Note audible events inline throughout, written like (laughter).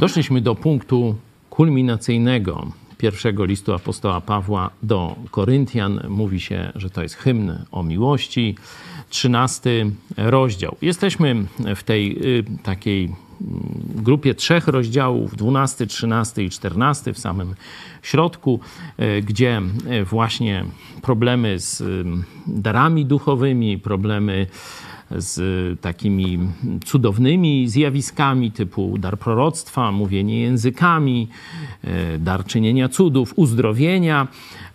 Doszliśmy do punktu kulminacyjnego pierwszego listu apostoła Pawła do Koryntian. Mówi się, że to jest hymn o miłości. Trzynasty rozdział. Jesteśmy w tej y, takiej mm, grupie trzech rozdziałów, 12, 13 i 14 w samym środku, y, gdzie y, właśnie problemy z darami duchowymi, problemy z takimi cudownymi zjawiskami typu dar proroctwa, mówienie językami, e, dar czynienia cudów, uzdrowienia.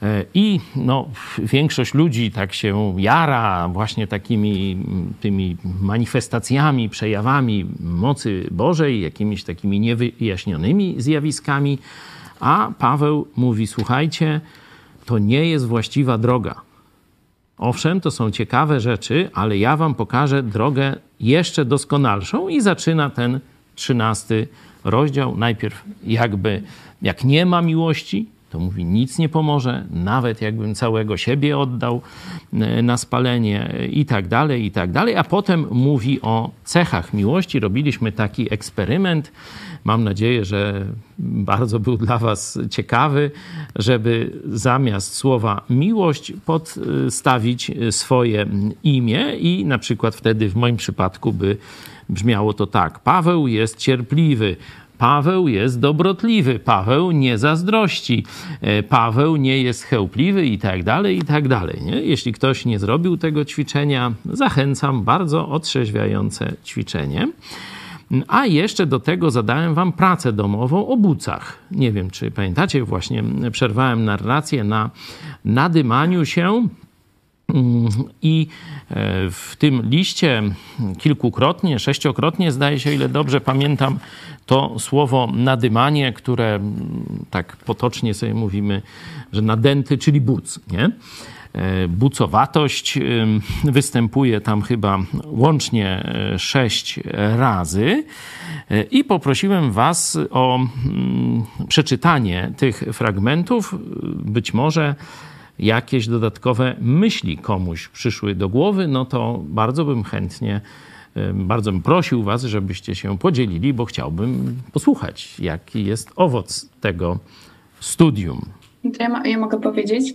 E, I no, większość ludzi tak się jara właśnie takimi tymi manifestacjami, przejawami mocy Bożej, jakimiś takimi niewyjaśnionymi zjawiskami. A Paweł mówi: Słuchajcie, to nie jest właściwa droga. Owszem, to są ciekawe rzeczy, ale ja wam pokażę drogę jeszcze doskonalszą i zaczyna ten trzynasty rozdział. Najpierw jakby, jak nie ma miłości, to mówi, nic nie pomoże, nawet jakbym całego siebie oddał e, na spalenie i tak dalej, i tak dalej. A potem mówi o cechach miłości. Robiliśmy taki eksperyment. Mam nadzieję, że bardzo był dla Was ciekawy, żeby zamiast słowa miłość podstawić swoje imię i na przykład wtedy w moim przypadku by brzmiało to tak. Paweł jest cierpliwy, Paweł jest dobrotliwy, Paweł nie zazdrości, e, Paweł nie jest chełpliwy i tak dalej, i tak dalej. Nie? Jeśli ktoś nie zrobił tego ćwiczenia, zachęcam, bardzo otrzeźwiające ćwiczenie. A jeszcze do tego zadałem wam pracę domową o bucach. Nie wiem, czy pamiętacie, właśnie przerwałem narrację na nadymaniu się i e, w tym liście kilkukrotnie, sześciokrotnie, zdaje się, ile dobrze pamiętam, to słowo nadymanie, które tak potocznie sobie mówimy, że nadęty, czyli buc, nie? E, bucowatość występuje tam chyba łącznie e, sześć razy. I poprosiłem Was o mm, przeczytanie tych fragmentów. Być może jakieś dodatkowe myśli komuś przyszły do głowy, no to bardzo bym chętnie, bardzo bym prosił Was, żebyście się podzielili, bo chciałbym posłuchać, jaki jest owoc tego studium. Ja, ja mogę powiedzieć,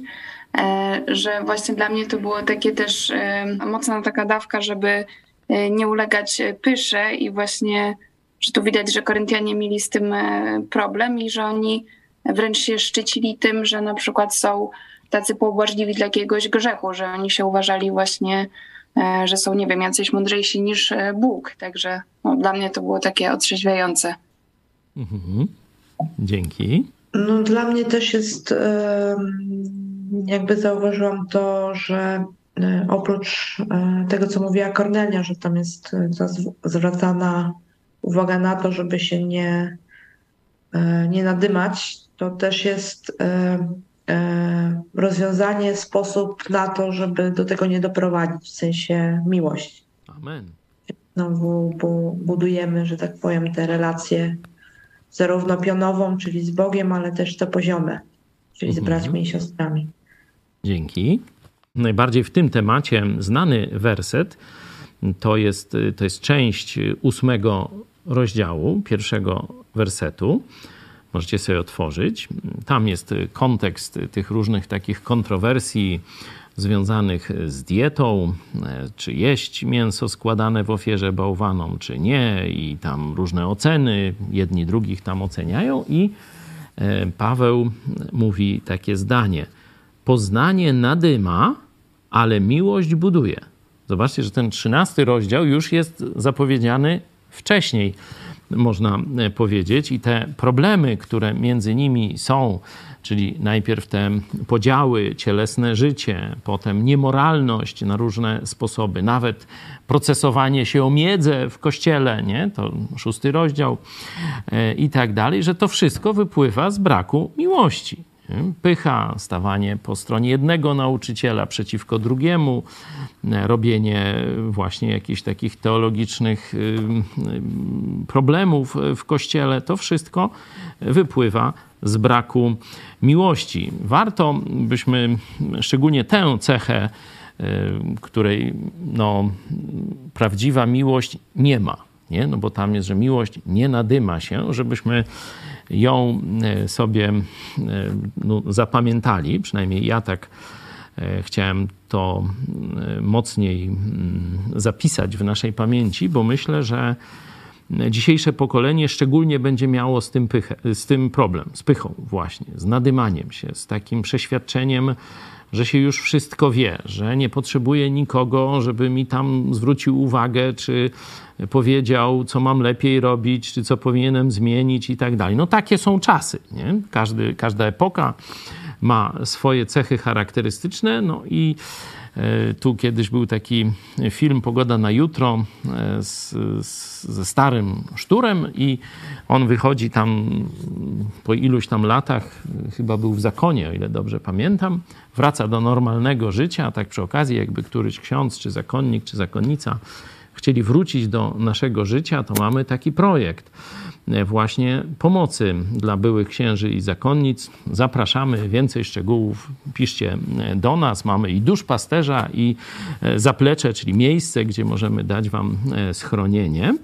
e, że właśnie dla mnie to było takie też e, mocna taka dawka, żeby e, nie ulegać pysze i właśnie, że tu widać, że Koryntianie mieli z tym problem i że oni wręcz się szczycili tym, że na przykład są tacy pobłażliwi dla jakiegoś grzechu, że oni się uważali właśnie, e, że są, nie wiem, jacyś mądrzejsi niż e, Bóg. Także no, dla mnie to było takie otrzeźwiające. Mhm. Dzięki. No, dla mnie też jest, jakby zauważyłam to, że e, oprócz tego, co mówiła Kornelia, że tam jest zwracana uwaga na to, żeby się nie, nie nadymać, to też jest E, rozwiązanie, sposób na to, żeby do tego nie doprowadzić, w sensie miłości. Amen. Znowu budujemy, że tak powiem, te relacje zarówno pionową, czyli z Bogiem, ale też to poziome, czyli mhm. z braćmi i siostrami. Dzięki. Najbardziej w tym temacie znany werset to jest, to jest część ósmego rozdziału, pierwszego wersetu. Możecie sobie otworzyć. Tam jest kontekst tych różnych takich kontrowersji związanych z dietą, czy jeść mięso składane w ofierze bałwanom, czy nie, i tam różne oceny, jedni drugich tam oceniają, i Paweł mówi takie zdanie: Poznanie nadyma, ale miłość buduje. Zobaczcie, że ten trzynasty rozdział już jest zapowiedziany wcześniej można e, powiedzieć, i te problemy, które między nimi są, czyli najpierw te podziały, cielesne życie, potem niemoralność na różne sposoby, nawet procesowanie się o miedzę w kościele, nie? to szósty rozdział e, i tak dalej, że to wszystko wypływa z braku miłości pycha, stawanie po stronie jednego nauczyciela przeciwko drugiemu, robienie właśnie jakichś takich teologicznych y, y, problemów w kościele, to wszystko wypływa z braku miłości. Warto byśmy szczególnie tę cechę, y, której no, prawdziwa miłość nie ma. nie? No bo tam jest, że miłość nie nadyma się, żebyśmy ją e, sobie e, no, zapamiętali, przynajmniej ja tak e, chciałem to mocniej mm, zapisać w naszej pamięci, bo myślę, że dzisiejsze pokolenie szczególnie będzie miało z tym, pychę, z tym problem, z pychą właśnie, z nadymaniem się, z takim przeświadczeniem, że się już wszystko wie, że nie potrzebuje nikogo, żeby mi tam zwrócił uwagę, czy powiedział, co mam lepiej robić, czy co powinienem zmienić i tak dalej. No takie są czasy. Nie? Każdy, każda epoka ma swoje cechy charakterystyczne, no i e, tu kiedyś był taki film Pogoda na jutro e, z, z, ze starym szturem i on wychodzi tam po iluś tam latach, chyba był w zakonie, o ile dobrze pamiętam, wraca do normalnego życia, tak przy okazji jakby któryś ksiądz, czy zakonnik, czy zakonnica chcieli wrócić do naszego życia, to mamy taki projekt e, właśnie pomocy dla byłych księży i zakonnic. Zapraszamy, więcej szczegółów piszcie e, do nas. Mamy i duszpasterza, i e, zaplecze, czyli miejsce, gdzie możemy dać wam schronienie.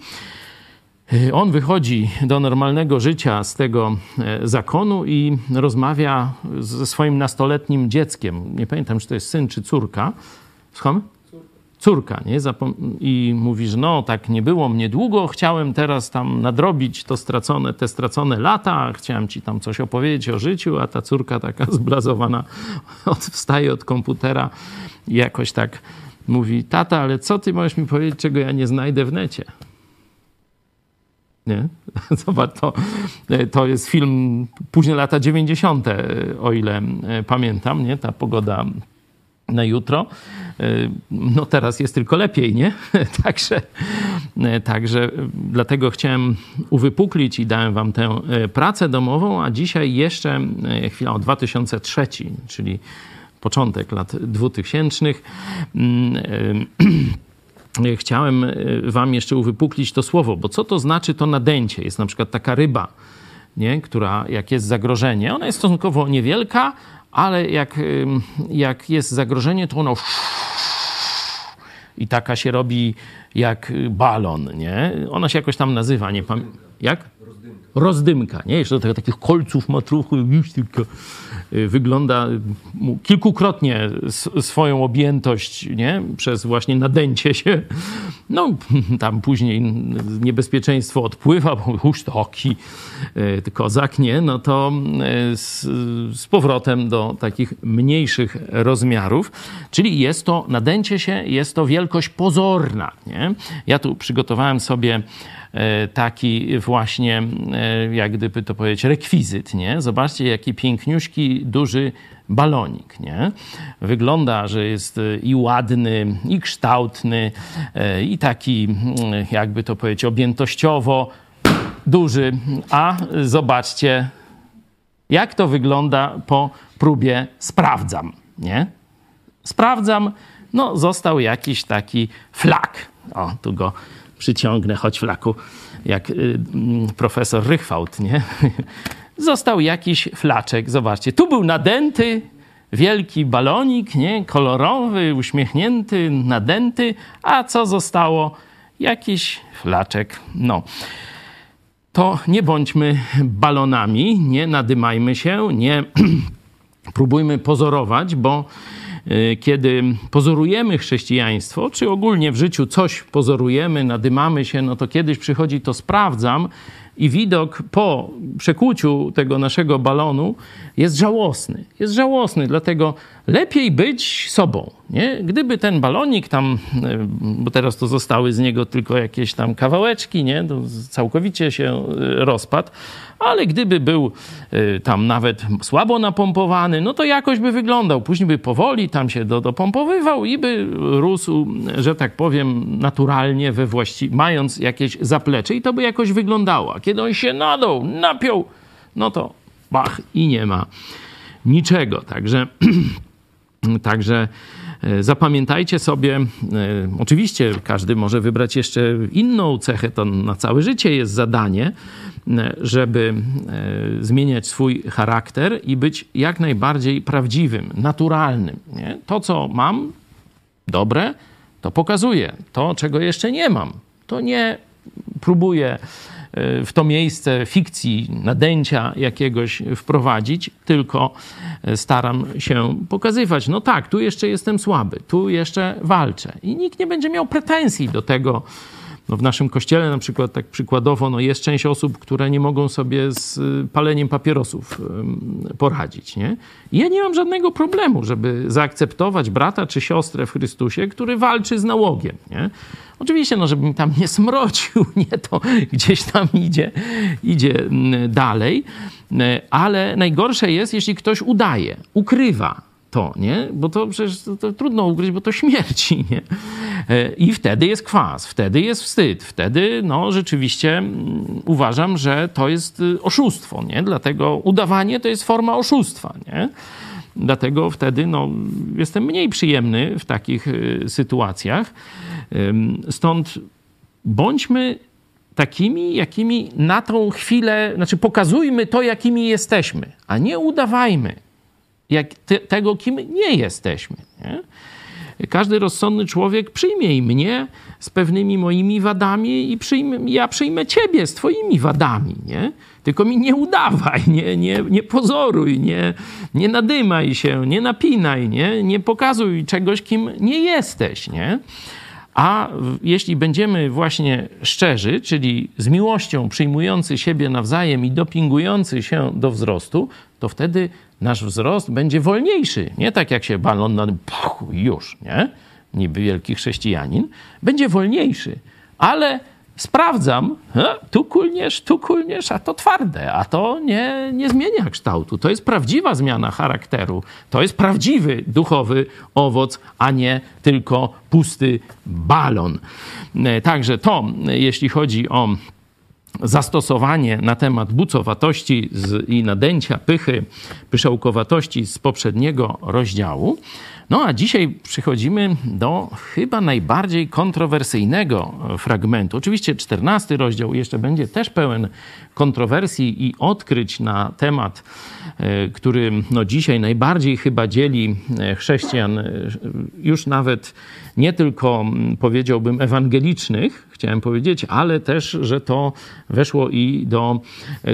On wychodzi do normalnego życia z tego zakonu i rozmawia ze swoim nastoletnim dzieckiem. Nie pamiętam, czy to jest syn czy córka. Słucham? córka, nie? I mówisz, no tak nie było mnie długo, chciałem teraz tam nadrobić to stracone, te stracone lata, chciałem ci tam coś opowiedzieć o życiu, a ta córka taka (laughs) zblazowana od, wstaje od komputera i jakoś tak mówi, tata, ale co ty możesz mi powiedzieć, czego ja nie znajdę w necie? Nie? (laughs) Zobacz, to, to jest film późne lata 90., o ile pamiętam, nie? Ta pogoda na jutro. No teraz jest tylko lepiej, nie? (laughs) także, także dlatego chciałem uwypuklić i dałem wam tę pracę domową, a dzisiaj jeszcze chwila o 2003, czyli początek lat 2000. (clears throat) Chciałem wam jeszcze uwypuklić to słowo, bo co to znaczy to nadęcie? Jest na przykład taka ryba, nie? która jak jest zagrożenie, ona jest stosunkowo niewielka, ale jak, jak jest zagrożenie, to ono i taka się robi jak balon, nie? Ona się jakoś tam nazywa, nie pamiętam. Jak? Rozdymka. Rozdymka, nie? Jeszcze do tego takich kolców ma trochę, już tylko y, wygląda kilkukrotnie swoją objętość, nie? Przez właśnie nadęcie się. No, (laughs) tam później niebezpieczeństwo odpływa, bo już taki y, kozak, nie? No to y, z, z powrotem do takich mniejszych rozmiarów. Czyli jest to nadęcie się, jest to wielkość pozorna, nie? Ja tu przygotowałem sobie taki właśnie, jak gdyby to powiedzieć, rekwizyt, nie? Zobaczcie, jaki piękniuśki, duży balonik, nie? Wygląda, że jest e, i ładny, i kształtny, i taki, jakby to powiedzieć, objętościowo duży. A zobaczcie, jak to wygląda po próbie sprawdzam, nie? Sprawdzam, no został jakiś taki flak. O, tu go przyciągnę, choć flaku, jak y, mm, profesor Rychwałt, nie? (laughs) Został jakiś flaczek, zobaczcie. Tu był nadęty, wielki balonik, nie? Kolorowy, uśmiechnięty, nadęty, a co zostało? Jakiś flaczek. No. To nie bądźmy balonami, nie nadymajmy się, nie (clears throat) próbujmy pozorować, bo kiedy pozorujemy chrześcijaństwo, czy ogólnie w życiu coś pozorujemy, nadymamy się, no to kiedyś przychodzi to sprawdzam i widok po przekłuciu tego naszego balonu jest żałosny. Jest żałosny, dlatego lepiej być sobą. Nie? Gdyby ten balonik tam, e, bo teraz to zostały z niego tylko jakieś tam kawałeczki, nie? To całkowicie się e, rozpadł, ale gdyby był e, tam nawet słabo napompowany, no to jakoś by wyglądał. Później by powoli tam się do, dopompowywał i by rósł, że tak powiem, naturalnie we właści- mając jakieś zaplecze i to by jakoś wyglądało. A kiedy on się nadał, napiął, no to bach i nie ma niczego. Także, (clears throat) także e, zapamiętajcie sobie, e, oczywiście każdy może wybrać jeszcze inną cechę, to na całe życie jest zadanie, e, żeby zmieniać swój charakter i być jak najbardziej prawdziwym, naturalnym. Nie? To, co mam, dobre, to pokazuję. To, czego jeszcze nie mam, to nie próbuję w to miejsce fikcji, nadęcia jakiegoś wprowadzić, tylko staram się pokazywać, no tak, tu jeszcze jestem słaby, tu jeszcze walczę. I nikt nie będzie miał pretensji do tego, no w naszym kościele na przykład, tak przykładowo, no jest część osób, które nie mogą sobie z y, paleniem papierosów poradzić. Nie? I ja nie mam żadnego problemu, żeby zaakceptować brata czy siostrę w Chrystusie, który walczy z nałogiem. Nie? Oczywiście, no, żebym tam nie smrodził, (laughs) nie to gdzieś tam idzie, idzie dalej, ale najgorsze jest, jeśli ktoś udaje, ukrywa to, nie? Bo to przecież to, to trudno ugryźć, bo to śmierci, (laughs) nie? E, I wtedy jest kwas, wtedy jest wstyd, wtedy no rzeczywiście mm, uważam, że to jest y, oszustwo, nie? Dlatego udawanie to jest forma oszustwa, nie? Dlatego wtedy no, jestem mniej przyjemny w takich y, sytuacjach. Stąd bądźmy takimi, jakimi na tą chwilę, znaczy pokazujmy to, jakimi jesteśmy, a nie udawajmy jak te, tego, kim nie jesteśmy. Nie? Każdy rozsądny człowiek przyjmie i mnie z pewnymi moimi wadami i przyjmę, ja przyjmę ciebie z twoimi wadami, nie? Tylko mi nie udawaj, nie, nie, nie pozoruj, nie, nie nadymaj się, nie napinaj, nie, nie pokazuj czegoś, kim nie jesteś, nie? A jeśli będziemy właśnie szczerzy, czyli z miłością przyjmujący siebie nawzajem i dopingujący się do wzrostu, to wtedy nasz wzrost będzie wolniejszy. Nie tak jak się balon na puch, już, nie? Niby wielki chrześcijanin. Będzie wolniejszy, ale sprawdzam, tu kulniesz, tu kulniesz, a to twarde, a to nie, nie zmienia kształtu. To jest prawdziwa zmiana charakteru. To jest prawdziwy duchowy owoc, a nie tylko pusty balon. E, także to, jeśli chodzi o zastosowanie na temat bucowatości i nadęcia, pychy, pyszałkowatości z poprzedniego rozdziału. No a dzisiaj przychodzimy do chyba najbardziej kontrowersyjnego fragmentu. Oczywiście czternasty rozdział jeszcze będzie też pełen kontrowersji i odkryć na temat, e, który no dzisiaj najbardziej chyba dzieli e, chrześcijan, e, już nawet nie tylko powiedziałbym ewangelicznych, chciałem powiedzieć, ale też, że to weszło i do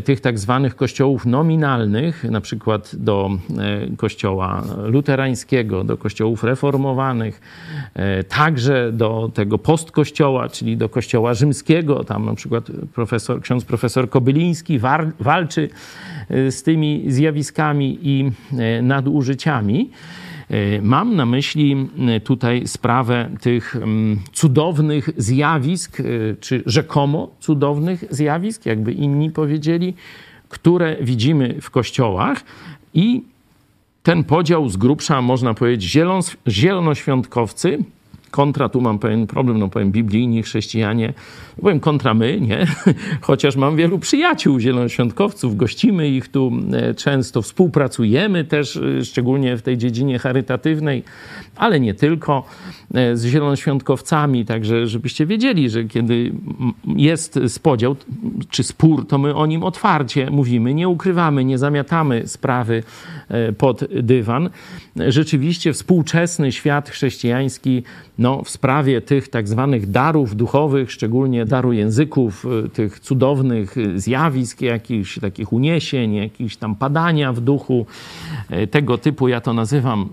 tych tak zwanych kościołów nominalnych, na przykład do kościoła luterańskiego, do kościołów reformowanych, także do tego postkościoła, czyli do kościoła rzymskiego, tam na przykład profesor, ksiądz profesor Kobyl Chyliński walczy e, z tymi zjawiskami i e, nadużyciami. E, mam na myśli tutaj sprawę tych cudownych zjawisk, czy rzekomo cudownych zjawisk, jakby inni powiedzieli, które widzimy w kościołach i ten podział z grubsza, można powiedzieć, zielonoświątkowcy, kontra, tu mam pewien problem, no powiem biblijni, chrześcijanie, powiem kontra my, nie? (laughs) Chociaż mam wielu przyjaciół zielonoświątkowców, gościmy ich tu e, często, współpracujemy też, e, szczególnie w tej dziedzinie charytatywnej, ale nie tylko, e, z zielonoświątkowcami, także żebyście wiedzieli, że kiedy jest spodział czy spór, to my o nim otwarcie mówimy, nie ukrywamy, nie zamiatamy sprawy pod dywan. Rzeczywiście współczesny świat chrześcijański no, w sprawie tych tak zwanych darów duchowych, szczególnie daru języków, y, tych cudownych y, zjawisk, jakichś takich uniesień, jakichś tam padania w duchu, y, tego typu, ja to nazywam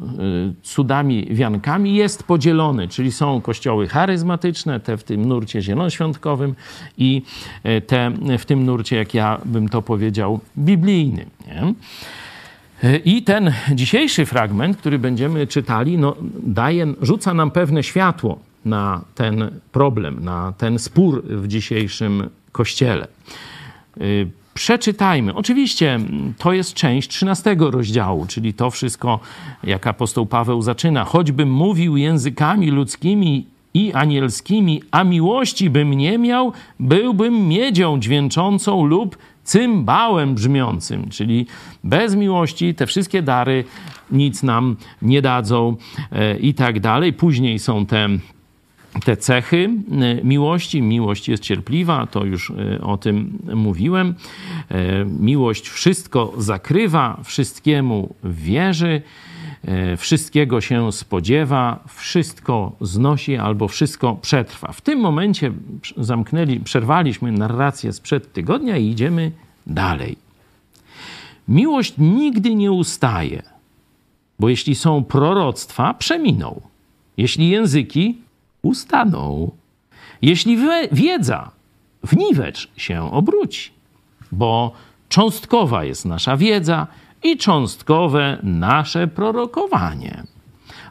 cudami wiankami, jest podzielony, czyli są kościoły charyzmatyczne, te w tym nurcie zielonoświątkowym i te w tym nurcie, jak ja bym to powiedział, biblijnym. Nie? I ten dzisiejszy fragment, który będziemy czytali, no, daje, rzuca nam pewne światło na ten problem, na ten spór w dzisiejszym kościele. Y, przeczytajmy. Oczywiście to jest część 13 rozdziału, czyli to wszystko, jak apostoł Paweł zaczyna. Choćbym mówił językami ludzkimi i anielskimi, a miłości bym nie miał, byłbym miedzią dźwięczącą lub cymbałem brzmiącym, czyli bez miłości te wszystkie dary nic nam nie dadzą e, i tak dalej. Później są te te cechy e, miłości. Miłość jest cierpliwa, to już e, o tym mówiłem. Miłość wszystko zakrywa, wszystkiemu wierzy. E, wszystkiego się spodziewa, wszystko znosi albo wszystko przetrwa. W tym momencie zamknęli, przerwaliśmy narrację sprzed tygodnia i idziemy dalej. Miłość nigdy nie ustaje, bo jeśli są proroctwa, przeminą. Jeśli języki, ustaną. Jeśli wiedza, w niwecz się obróci, bo cząstkowa jest nasza wiedza i cząstkowe nasze prorokowanie.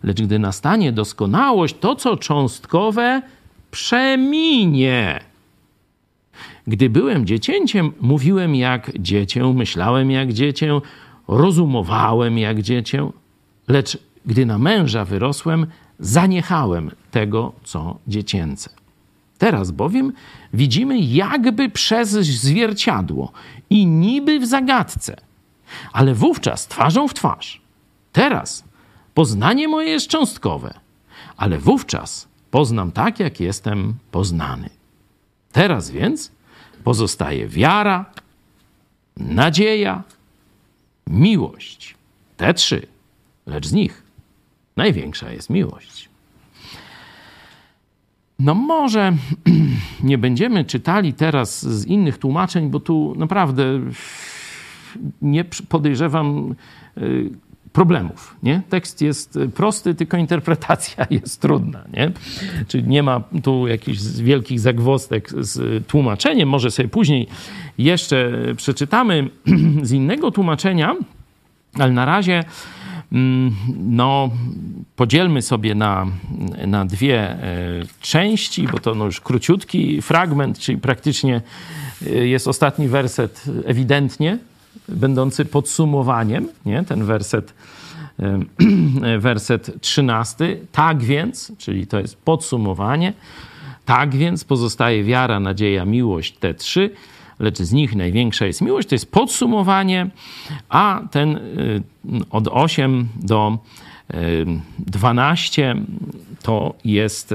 Lecz gdy nastanie doskonałość, to co cząstkowe przeminie. Gdy byłem dziecięciem, mówiłem jak dziecię, myślałem jak dziecię, rozumowałem jak dziecię, lecz gdy na męża wyrosłem, zaniechałem tego, co dziecięce. Teraz bowiem widzimy jakby przez zwierciadło i niby w zagadce, ale wówczas twarzą w twarz. Teraz poznanie moje jest cząstkowe, ale wówczas poznam tak, jak jestem poznany. Teraz więc pozostaje wiara, nadzieja, miłość. Te trzy, lecz z nich największa jest miłość. No może (clears throat) nie będziemy czytali teraz z innych tłumaczeń, bo tu naprawdę nie podejrzewam y, problemów. Nie? Tekst jest prosty, tylko interpretacja (laughs) jest trudna. Nie? Czyli nie ma tu jakichś wielkich zagwostek z tłumaczeniem. Może sobie później jeszcze przeczytamy (clears throat) z innego tłumaczenia, ale na razie mm, no, podzielmy sobie na, na dwie e, części, bo to no już króciutki fragment, czyli praktycznie e, jest ostatni werset ewidentnie będący podsumowaniem, nie? ten werset, (clears throat) werset 13. Tak więc, czyli to jest podsumowanie, tak więc pozostaje wiara, nadzieja, miłość, te trzy, lecz z nich największa jest miłość. To jest podsumowanie, a ten y, od 8 do 12 to jest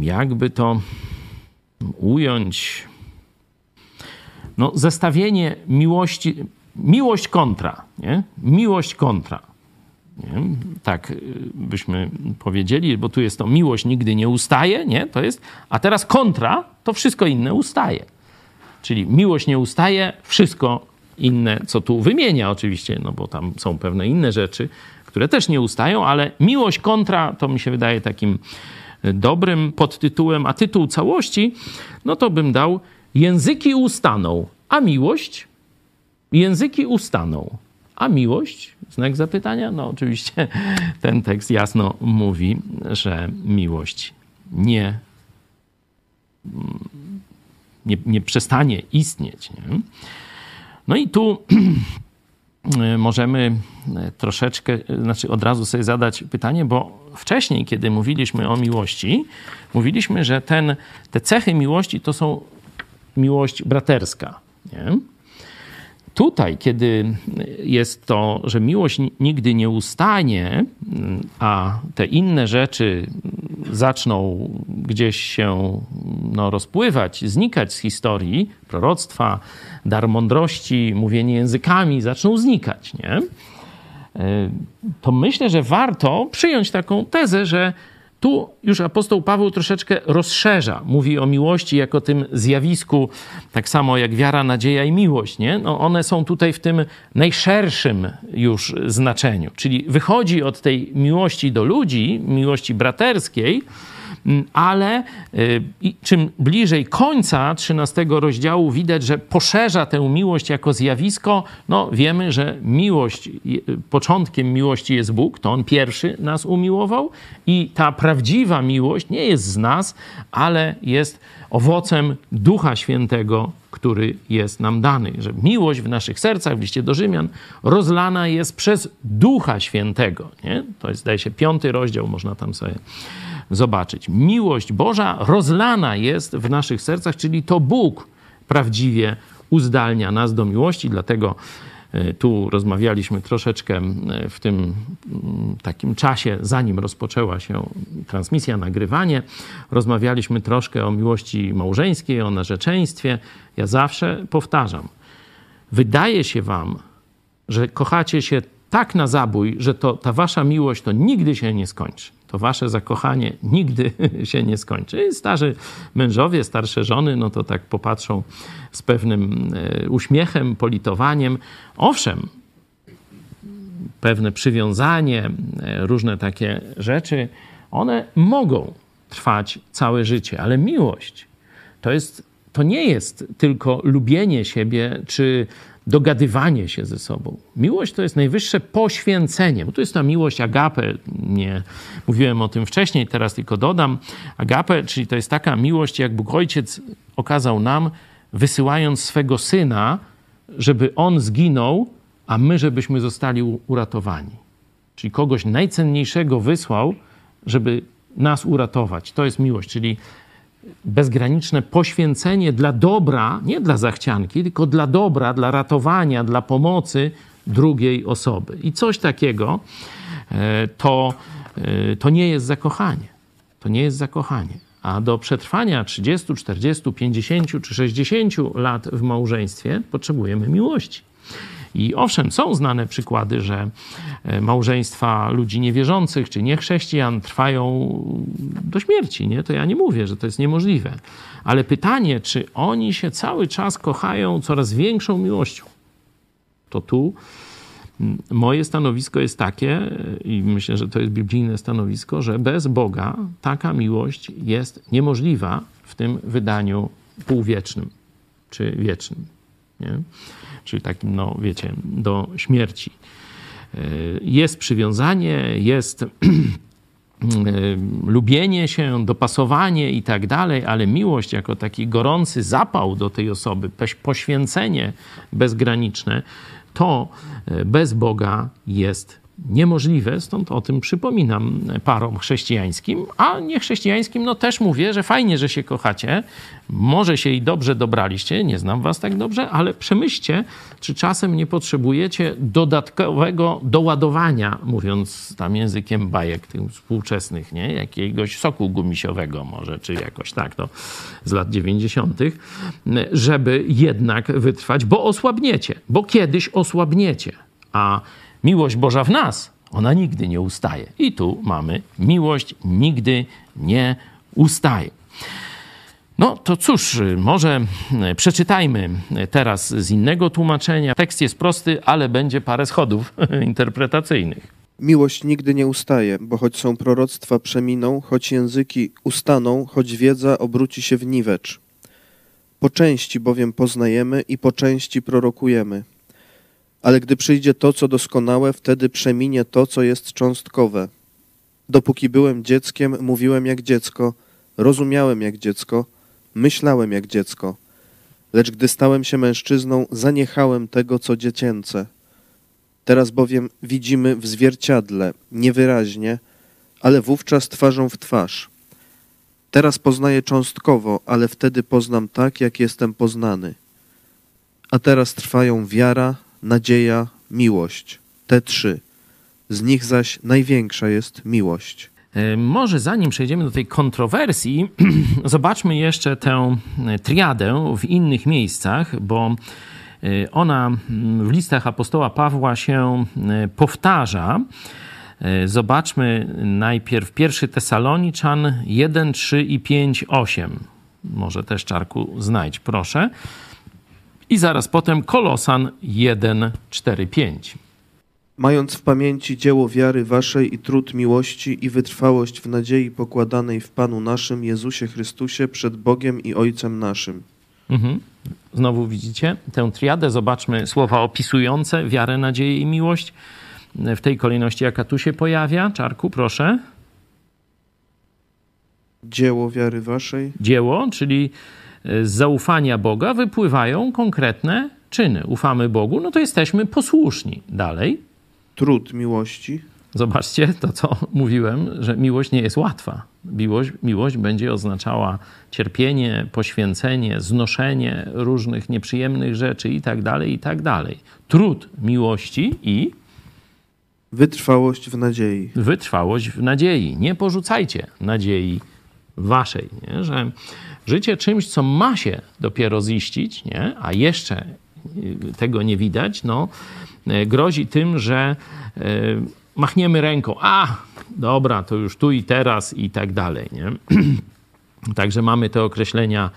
jakby to ująć no, zestawienie miłości, miłość kontra, nie? Miłość kontra. Nie? Tak y, byśmy powiedzieli, bo tu jest to miłość nigdy nie ustaje, nie? To jest, a teraz kontra, to wszystko inne ustaje. Czyli miłość nie ustaje, wszystko inne, co tu wymienia oczywiście, no bo tam są pewne inne rzeczy, które też nie ustają, ale miłość kontra to mi się wydaje takim dobrym podtytułem, a tytuł całości, no to bym dał Języki ustaną, a miłość? Języki ustaną, a miłość? Znak zapytania? No, oczywiście (laughs) ten tekst jasno mówi, że miłość nie, nie, nie przestanie istnieć. Nie? No i tu (clears throat) możemy troszeczkę, znaczy od razu sobie zadać pytanie, bo wcześniej, kiedy mówiliśmy o miłości, mówiliśmy, że ten, te cechy miłości to są miłość braterska. Nie? Tutaj, kiedy jest to, że miłość nigdy nie ustanie, a te inne rzeczy zaczną gdzieś się no, rozpływać, znikać z historii, proroctwa, dar mądrości, mówienie językami zaczną znikać, nie? to myślę, że warto przyjąć taką tezę, że tu już apostoł Paweł troszeczkę rozszerza. Mówi o miłości jako tym zjawisku, tak samo jak wiara, nadzieja i miłość. Nie? No one są tutaj w tym najszerszym już znaczeniu. Czyli wychodzi od tej miłości do ludzi, miłości braterskiej, ale y, czym bliżej końca 13 rozdziału widać, że poszerza tę miłość jako zjawisko. No, wiemy, że miłość, początkiem miłości jest Bóg, to On pierwszy nas umiłował i ta prawdziwa miłość nie jest z nas, ale jest owocem Ducha Świętego, który jest nam dany. Że miłość w naszych sercach, w liście do Rzymian, rozlana jest przez Ducha Świętego. Nie? To jest, zdaje się, piąty rozdział, można tam sobie zobaczyć. Miłość Boża rozlana jest w naszych sercach, czyli to Bóg prawdziwie uzdalnia nas do miłości, dlatego e, tu rozmawialiśmy troszeczkę e, w tym mm, takim czasie, zanim rozpoczęła się transmisja, nagrywanie. Rozmawialiśmy troszkę o miłości małżeńskiej, o narzeczeństwie. Ja zawsze powtarzam, wydaje się wam, że kochacie się tak na zabój, że to, ta wasza miłość to nigdy się nie skończy. To wasze zakochanie nigdy (laughs) się nie skończy. Starzy mężowie, starsze żony, no to tak popatrzą z pewnym e, uśmiechem, politowaniem. Owszem, pewne przywiązanie, e, różne takie rzeczy, one mogą trwać całe życie, ale miłość to jest, to nie jest tylko lubienie siebie czy dogadywanie się ze sobą. Miłość to jest najwyższe poświęcenie, bo to jest ta miłość agape. Nie mówiłem o tym wcześniej, teraz tylko dodam. Agape, czyli to jest taka miłość, jak Bóg Ojciec okazał nam, wysyłając swego syna, żeby on zginął, a my, żebyśmy zostali uratowani. Czyli kogoś najcenniejszego wysłał, żeby nas uratować. To jest miłość, czyli bezgraniczne poświęcenie dla dobra, nie dla zachcianki, tylko dla dobra, dla ratowania, dla pomocy drugiej osoby. I coś takiego e, to, e, to nie jest zakochanie. To nie jest zakochanie. A do przetrwania 30, 40, 50 czy 60 lat w małżeństwie potrzebujemy miłości. I owszem, są znane przykłady, że e, małżeństwa ludzi niewierzących czy niechrześcijan trwają do śmierci. Nie? To ja nie mówię, że to jest niemożliwe. Ale pytanie, czy oni się cały czas kochają coraz większą miłością? To tu moje stanowisko jest takie, e, i myślę, że to jest biblijne stanowisko, że bez Boga taka miłość jest niemożliwa w tym wydaniu półwiecznym czy wiecznym. Nie? Czyli takim, no wiecie, do śmierci. E, jest przywiązanie, jest (clears throat) e, lubienie się, dopasowanie i tak dalej, ale miłość jako taki gorący zapał do tej osoby, poświęcenie bezgraniczne, to e, bez Boga jest niemożliwe, stąd o tym przypominam parom chrześcijańskim, a niechrześcijańskim, no też mówię, że fajnie, że się kochacie, może się i dobrze dobraliście, nie znam was tak dobrze, ale przemyślcie, czy czasem nie potrzebujecie dodatkowego doładowania, mówiąc tam językiem bajek tych współczesnych, nie? Jakiegoś soku gumisiowego może, czy jakoś tak, to z lat 90., żeby jednak wytrwać, bo osłabniecie, bo kiedyś osłabniecie, a miłość Boża w nas, ona nigdy nie ustaje. I tu mamy miłość nigdy nie ustaje. No to cóż, może przeczytajmy teraz z innego tłumaczenia. Tekst jest prosty, ale będzie parę schodów (laughs) interpretacyjnych. Miłość nigdy nie ustaje, bo choć są proroctwa przeminą, choć języki ustaną, choć wiedza obróci się w niwecz. Po części bowiem poznajemy i po części prorokujemy. Ale gdy przyjdzie to, co doskonałe, wtedy przeminie to, co jest cząstkowe. Dopóki byłem dzieckiem, mówiłem jak dziecko, rozumiałem jak dziecko, myślałem jak dziecko. Lecz gdy stałem się mężczyzną, zaniechałem tego, co dziecięce. Teraz bowiem widzimy w zwierciadle, niewyraźnie, ale wówczas twarzą w twarz. Teraz poznaję cząstkowo, ale wtedy poznam tak, jak jestem poznany. A teraz trwają wiara, nadzieja, miłość. Te trzy. Z nich zaś największa jest miłość. E, może zanim przejdziemy do tej kontrowersji, (clears throat) zobaczmy jeszcze tę e, triadę w innych miejscach, bo e, ona w listach apostoła Pawła się powtarza. Zobaczmy najpierw pierwszy Tesaloniczan 1, 3 i 5, 8. Może też czarku znajdź, proszę i zaraz potem Kolosan 1, 4, 5. Mając w pamięci dzieło wiary waszej i trud miłości i wytrwałość w nadziei pokładanej w Panu naszym Jezusie Chrystusie przed Bogiem i Ojcem naszym. Mhm. Znowu widzicie tę triadę. Zobaczmy słowa opisujące wiarę, nadzieję i miłość w tej kolejności, jaka tu się pojawia. Czarku, proszę. Dzieło wiary waszej. Dzieło, czyli z zaufania Boga wypływają konkretne czyny. Ufamy Bogu, no to jesteśmy posłuszni. Dalej. Trud miłości. Zobaczcie to, co (laughs) mówiłem, że miłość nie jest łatwa. Miłość, miłość będzie oznaczała cierpienie, poświęcenie, znoszenie różnych nieprzyjemnych rzeczy i tak dalej, i tak dalej. Trud miłości i wytrwałość w nadziei. Wytrwałość w nadziei. Nie porzucajcie nadziei waszej, nie? że życie czymś, co ma się dopiero ziścić, nie? a jeszcze y, tego nie widać, no grozi tym, że machniemy ręką, a dobra, to już tu i teraz i tak dalej. Nie? (clears throat) Także mamy te określenia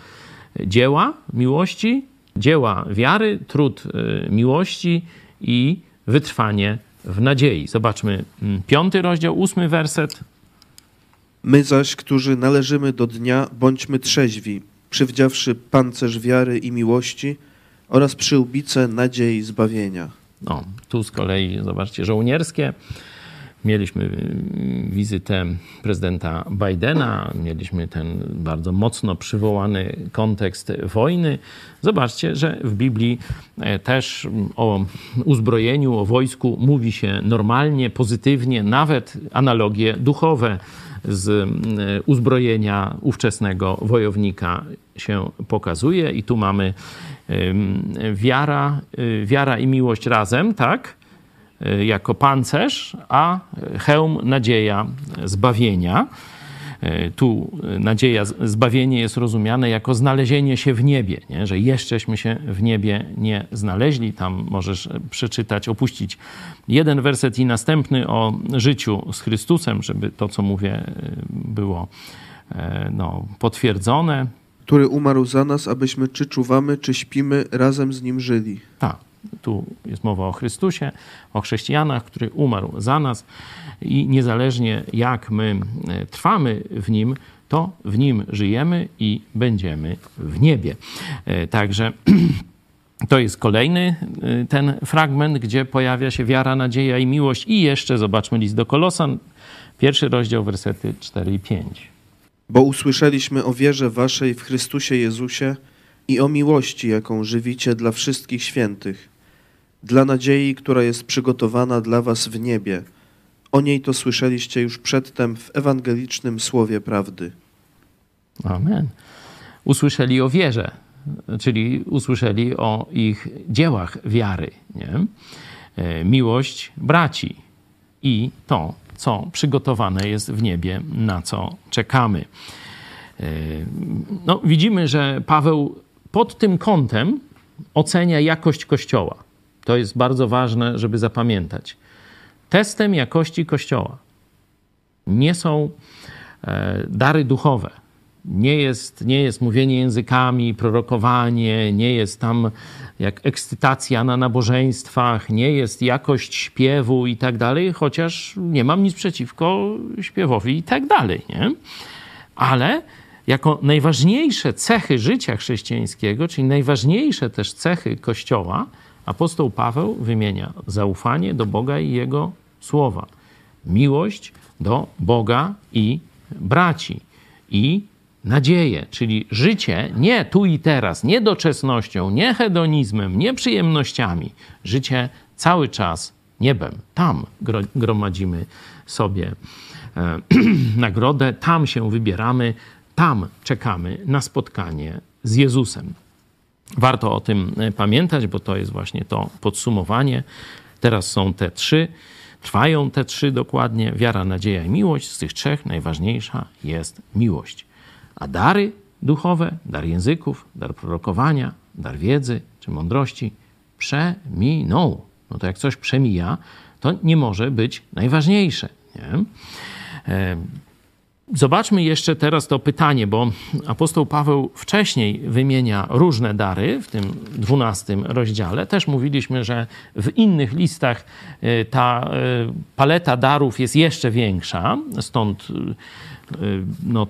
dzieła miłości, dzieła wiary, trud miłości i wytrwanie w nadziei. Zobaczmy mm, piąty rozdział, ósmy werset. My zaś, którzy należymy do dnia, bądźmy trzeźwi, przywdziawszy pancerz wiary i miłości oraz przyłbice nadziei zbawienia. No, tu z kolei, zobaczcie, żołnierskie Mieliśmy y, wizytę prezydenta Bidena, mieliśmy ten bardzo mocno przywołany kontekst wojny. Zobaczcie, że w Biblii e, też o uzbrojeniu, o wojsku mówi się normalnie, pozytywnie, nawet analogie duchowe z e, uzbrojenia ówczesnego wojownika się pokazuje. I tu mamy wiara, y, wiara i miłość razem, tak? Y, jako pancerz, a hełm nadzieja zbawienia. Y, tu nadzieja, zbawienie jest rozumiane jako znalezienie się w niebie, nie? że jeszcześmy się w niebie nie znaleźli. Tam możesz przeczytać, opuścić jeden werset i następny o życiu z Chrystusem, żeby to, co mówię, y, było no, potwierdzone. Który umarł za nas, abyśmy czy czuwamy, czy śpimy, razem z nim żyli. Tak. Tu jest mowa o Chrystusie, o chrześcijanach, który umarł za nas i niezależnie jak my e, trwamy w Nim, to w Nim żyjemy i będziemy w niebie. E, także (clears throat) to jest kolejny e, ten fragment, gdzie pojawia się wiara, nadzieja i miłość. I jeszcze zobaczmy list do Kolosan, pierwszy rozdział, wersety 4 i 5. Bo usłyszeliśmy o wierze waszej w Chrystusie Jezusie i o miłości, jaką żywicie dla wszystkich świętych dla nadziei, która jest przygotowana dla was w niebie. O niej to słyszeliście już przedtem w ewangelicznym słowie prawdy. Amen. Usłyszeli o wierze, czyli usłyszeli o ich dziełach wiary, nie? E, miłość braci i to, co przygotowane jest w niebie, na co czekamy. E, no, widzimy, że Paweł pod tym kątem ocenia jakość Kościoła. To jest bardzo ważne, żeby zapamiętać. Testem jakości Kościoła nie są e, dary duchowe. Nie jest, nie jest mówienie językami, prorokowanie, nie jest tam jak ekscytacja na nabożeństwach, nie jest jakość śpiewu i tak dalej, chociaż nie mam nic przeciwko śpiewowi i tak dalej, nie? Ale jako najważniejsze cechy życia chrześcijańskiego, czyli najważniejsze też cechy Kościoła, apostoł Paweł wymienia zaufanie do Boga i Jego słowa, miłość do Boga i braci i nadzieję, czyli życie nie tu i teraz, nie doczesnością, nie hedonizmem, nie przyjemnościami, życie cały czas niebem. Tam gromadzimy sobie e, (clears throat) nagrodę, tam się wybieramy, tam czekamy na spotkanie z Jezusem. Warto o tym e, pamiętać, bo to jest właśnie to podsumowanie. Teraz są te trzy, trwają te trzy dokładnie: wiara, nadzieja i miłość. Z tych trzech najważniejsza jest miłość. A dary duchowe, dar języków, dar prorokowania, dar wiedzy czy mądrości przeminą. No to jak coś przemija, to nie może być najważniejsze. Nie? Zobaczmy jeszcze teraz to pytanie, bo apostoł Paweł wcześniej wymienia różne dary w tym dwunastym rozdziale. Też mówiliśmy, że w innych listach e, ta e, paleta darów jest jeszcze większa, stąd e, no,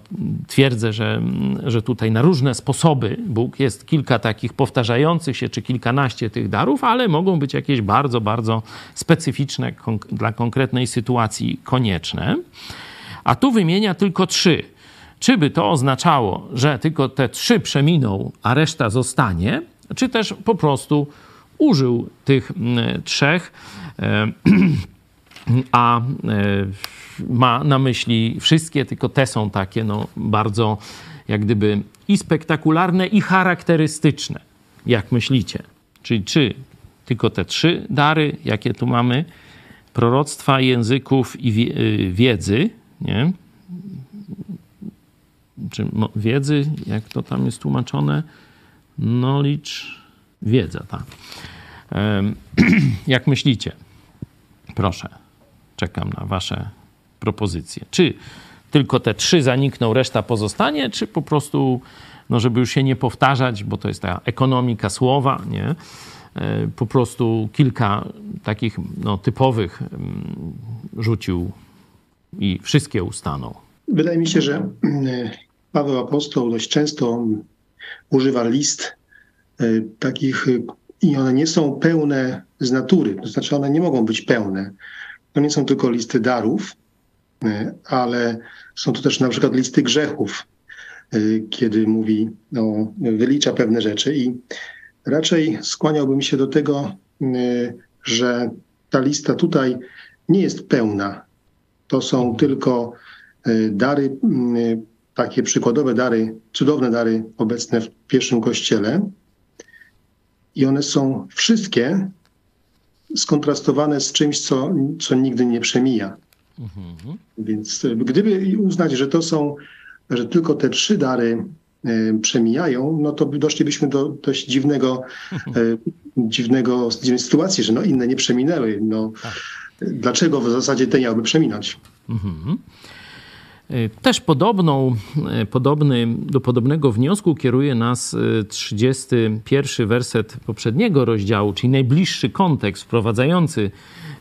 twierdzę, że, że tutaj na różne sposoby Bóg jest kilka takich powtarzających się, czy kilkanaście tych darów, ale mogą być jakieś bardzo, bardzo specyficzne dla konkretnej sytuacji konieczne a tu wymienia tylko trzy. Czy by to oznaczało, że tylko te trzy przeminą, a reszta zostanie, czy też po prostu użył tych mm, trzech, e, (clears throat) a e, ma na myśli wszystkie, tylko te są takie no, bardzo jak gdyby i spektakularne, i charakterystyczne. Jak myślicie? Czyli czy tylko te trzy dary, jakie tu mamy, proroctwa, języków i y, wiedzy, nie? Czy wiedzy, jak to tam jest tłumaczone? Knowledge, wiedza, tak. (clears throat) Jak myślicie? Proszę, czekam na Wasze propozycje. Czy tylko te trzy zanikną, reszta pozostanie, czy po prostu, no żeby już się nie powtarzać, bo to jest ta ekonomika słowa, nie? E, po prostu kilka takich no, typowych rzucił i wszystkie ustaną. Wydaje mi się, że e, Paweł Apostoł dość często używa list e, takich i one nie są pełne z natury, to znaczy one nie mogą być pełne. To nie są tylko listy darów, ale są to też na przykład listy grzechów, kiedy mówi, no, wylicza pewne rzeczy i Raczej skłaniałbym się do tego, y, że ta lista tutaj nie jest pełna. To są tylko y, dary, y, takie przykładowe dary, cudowne dary obecne w pierwszym kościele. I one są wszystkie skontrastowane z czymś, co, co nigdy nie przemija. Mhm. Więc gdyby uznać, że to są, że tylko te trzy dary przemijają, no to doszlibyśmy do dość dziwnego, (laughs) dziwnego, dziwnej sytuacji, że no inne nie przeminęły. No, tak. Dlaczego w zasadzie te miałyby przeminąć? Mhm. E, też podobną, podobny, do podobnego wniosku kieruje nas 31 werset poprzedniego rozdziału, czyli najbliższy kontekst wprowadzający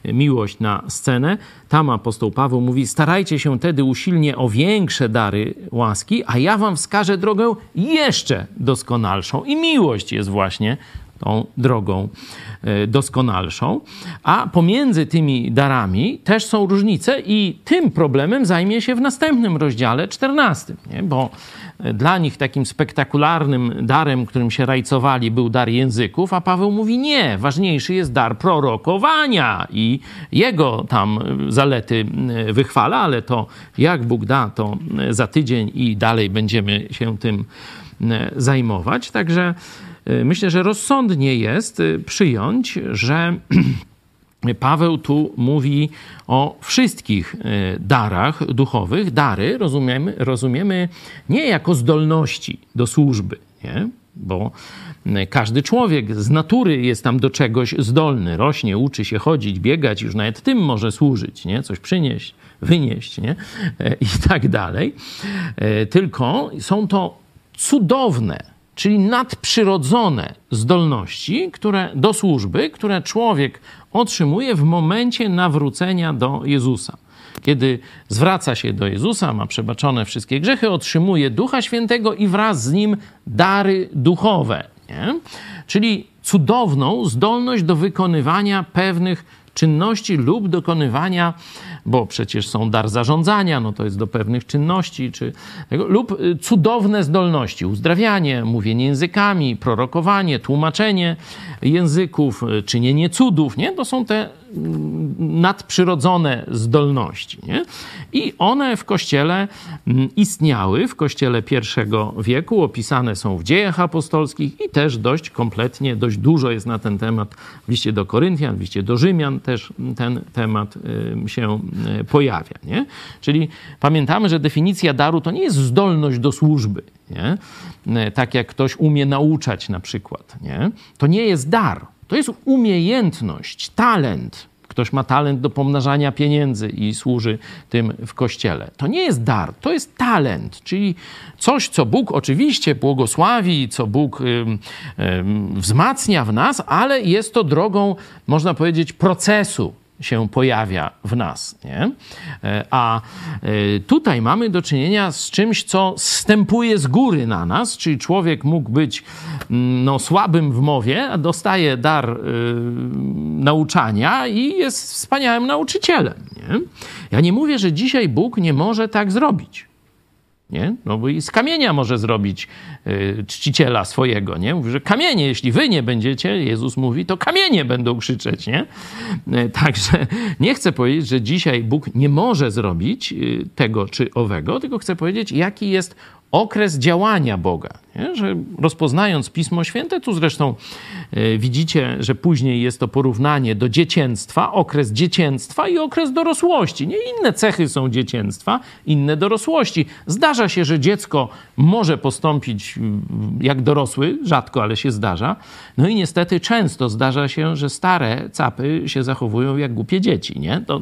miłość na scenę. Tam apostoł Paweł mówi: Starajcie się tedy usilnie o większe dary łaski, a ja wam wskażę drogę jeszcze doskonalszą. I miłość jest właśnie tą drogą doskonalszą. A pomiędzy tymi darami też są różnice, i tym problemem zajmie się w następnym rozdziale 14, nie? bo dla nich takim spektakularnym darem, którym się rajcowali, był dar języków, a Paweł mówi nie, ważniejszy jest dar prorokowania i jego tam zalety wychwala, ale to jak Bóg da, to za tydzień i dalej będziemy się tym zajmować. Także myślę, że rozsądnie jest przyjąć, że (clears throat) Paweł tu mówi o wszystkich e, darach duchowych. Dary rozumiemy, rozumiemy nie jako zdolności do służby, nie? bo każdy człowiek z natury jest tam do czegoś zdolny. Rośnie, uczy się chodzić, biegać, już nawet tym może służyć, nie? coś przynieść, wynieść nie? I tak dalej. Tylko są to cudowne czyli nadprzyrodzone zdolności które, do służby, które człowiek otrzymuje w momencie nawrócenia do Jezusa. Kiedy zwraca się do Jezusa, ma przebaczone wszystkie grzechy, otrzymuje Ducha Świętego i wraz z nim dary duchowe. Nie? Czyli cudowną zdolność do wykonywania pewnych czynności lub dokonywania, bo przecież są dar zarządzania, no to jest do pewnych czynności, czy, lub y, cudowne zdolności, uzdrawianie, mówienie językami, prorokowanie, tłumaczenie języków, y, czynienie cudów, nie? To są te nadprzyrodzone zdolności. Nie? I one w kościele mm, istniały, w kościele pierwszego wieku, opisane są w dziejach apostolskich i też dość kompletnie, dość dużo jest na ten temat w liście do Koryntian, w liście do Rzymian też ten temat się y, pojawia. Nie? Czyli pamiętamy, że definicja daru to nie jest zdolność do służby. Nie? Tak jak ktoś umie nauczać na przykład. Nie? To nie jest dar to jest umiejętność, talent. Ktoś ma talent do pomnażania pieniędzy i służy tym w kościele. To nie jest dar, to jest talent, czyli coś, co Bóg oczywiście błogosławi, co Bóg wzmacnia w nas, ale jest to drogą, można powiedzieć, procesu się pojawia w nas. Nie? E, a e, tutaj mamy do czynienia z czymś, co stępuje z góry na nas, czyli człowiek mógł być mm, no, słabym w mowie, a dostaje dar y, nauczania i jest wspaniałym nauczycielem. Nie? Ja nie mówię, że dzisiaj Bóg nie może tak zrobić. Nie? No bo i z kamienia może zrobić y, czciciela swojego, nie? Mówi, że kamienie, jeśli wy nie będziecie, Jezus mówi, to kamienie będą krzyczeć, nie? Y, także nie chcę powiedzieć, że dzisiaj Bóg nie może zrobić y, tego czy owego, tylko chcę powiedzieć, jaki jest okres działania Boga. Nie? Że rozpoznając Pismo Święte, tu zresztą e, widzicie, że później jest to porównanie do dziecięctwa, okres dziecięctwa i okres dorosłości. Nie inne cechy są dziecięctwa, inne dorosłości. Zdarza się, że dziecko może postąpić mm, jak dorosły, rzadko, ale się zdarza. No i niestety często zdarza się, że stare capy się zachowują jak głupie dzieci. Nie? To,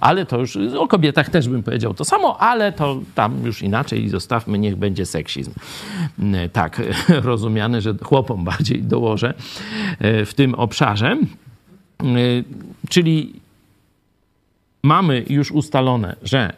ale to już o kobietach też bym powiedział to samo, ale to tam już inaczej zostawmy, niech będzie seksizm tak (laughs) rozumiane, że chłopom bardziej dołożę e, w tym obszarze. E, czyli mamy już ustalone, że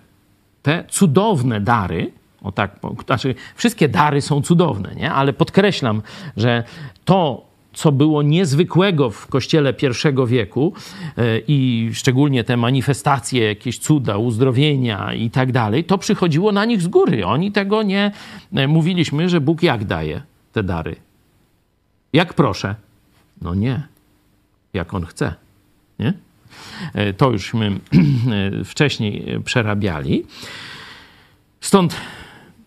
te cudowne dary, o tak, znaczy wszystkie dary są cudowne, nie? ale podkreślam, że to, co było niezwykłego w kościele pierwszego wieku e, i szczególnie te manifestacje, jakieś cuda, uzdrowienia i tak dalej, to przychodziło na nich z góry. Oni tego nie e, mówiliśmy, że Bóg jak daje te dary. Jak proszę? No nie. Jak on chce. Nie? E, to jużśmy (clears throat) wcześniej przerabiali. Stąd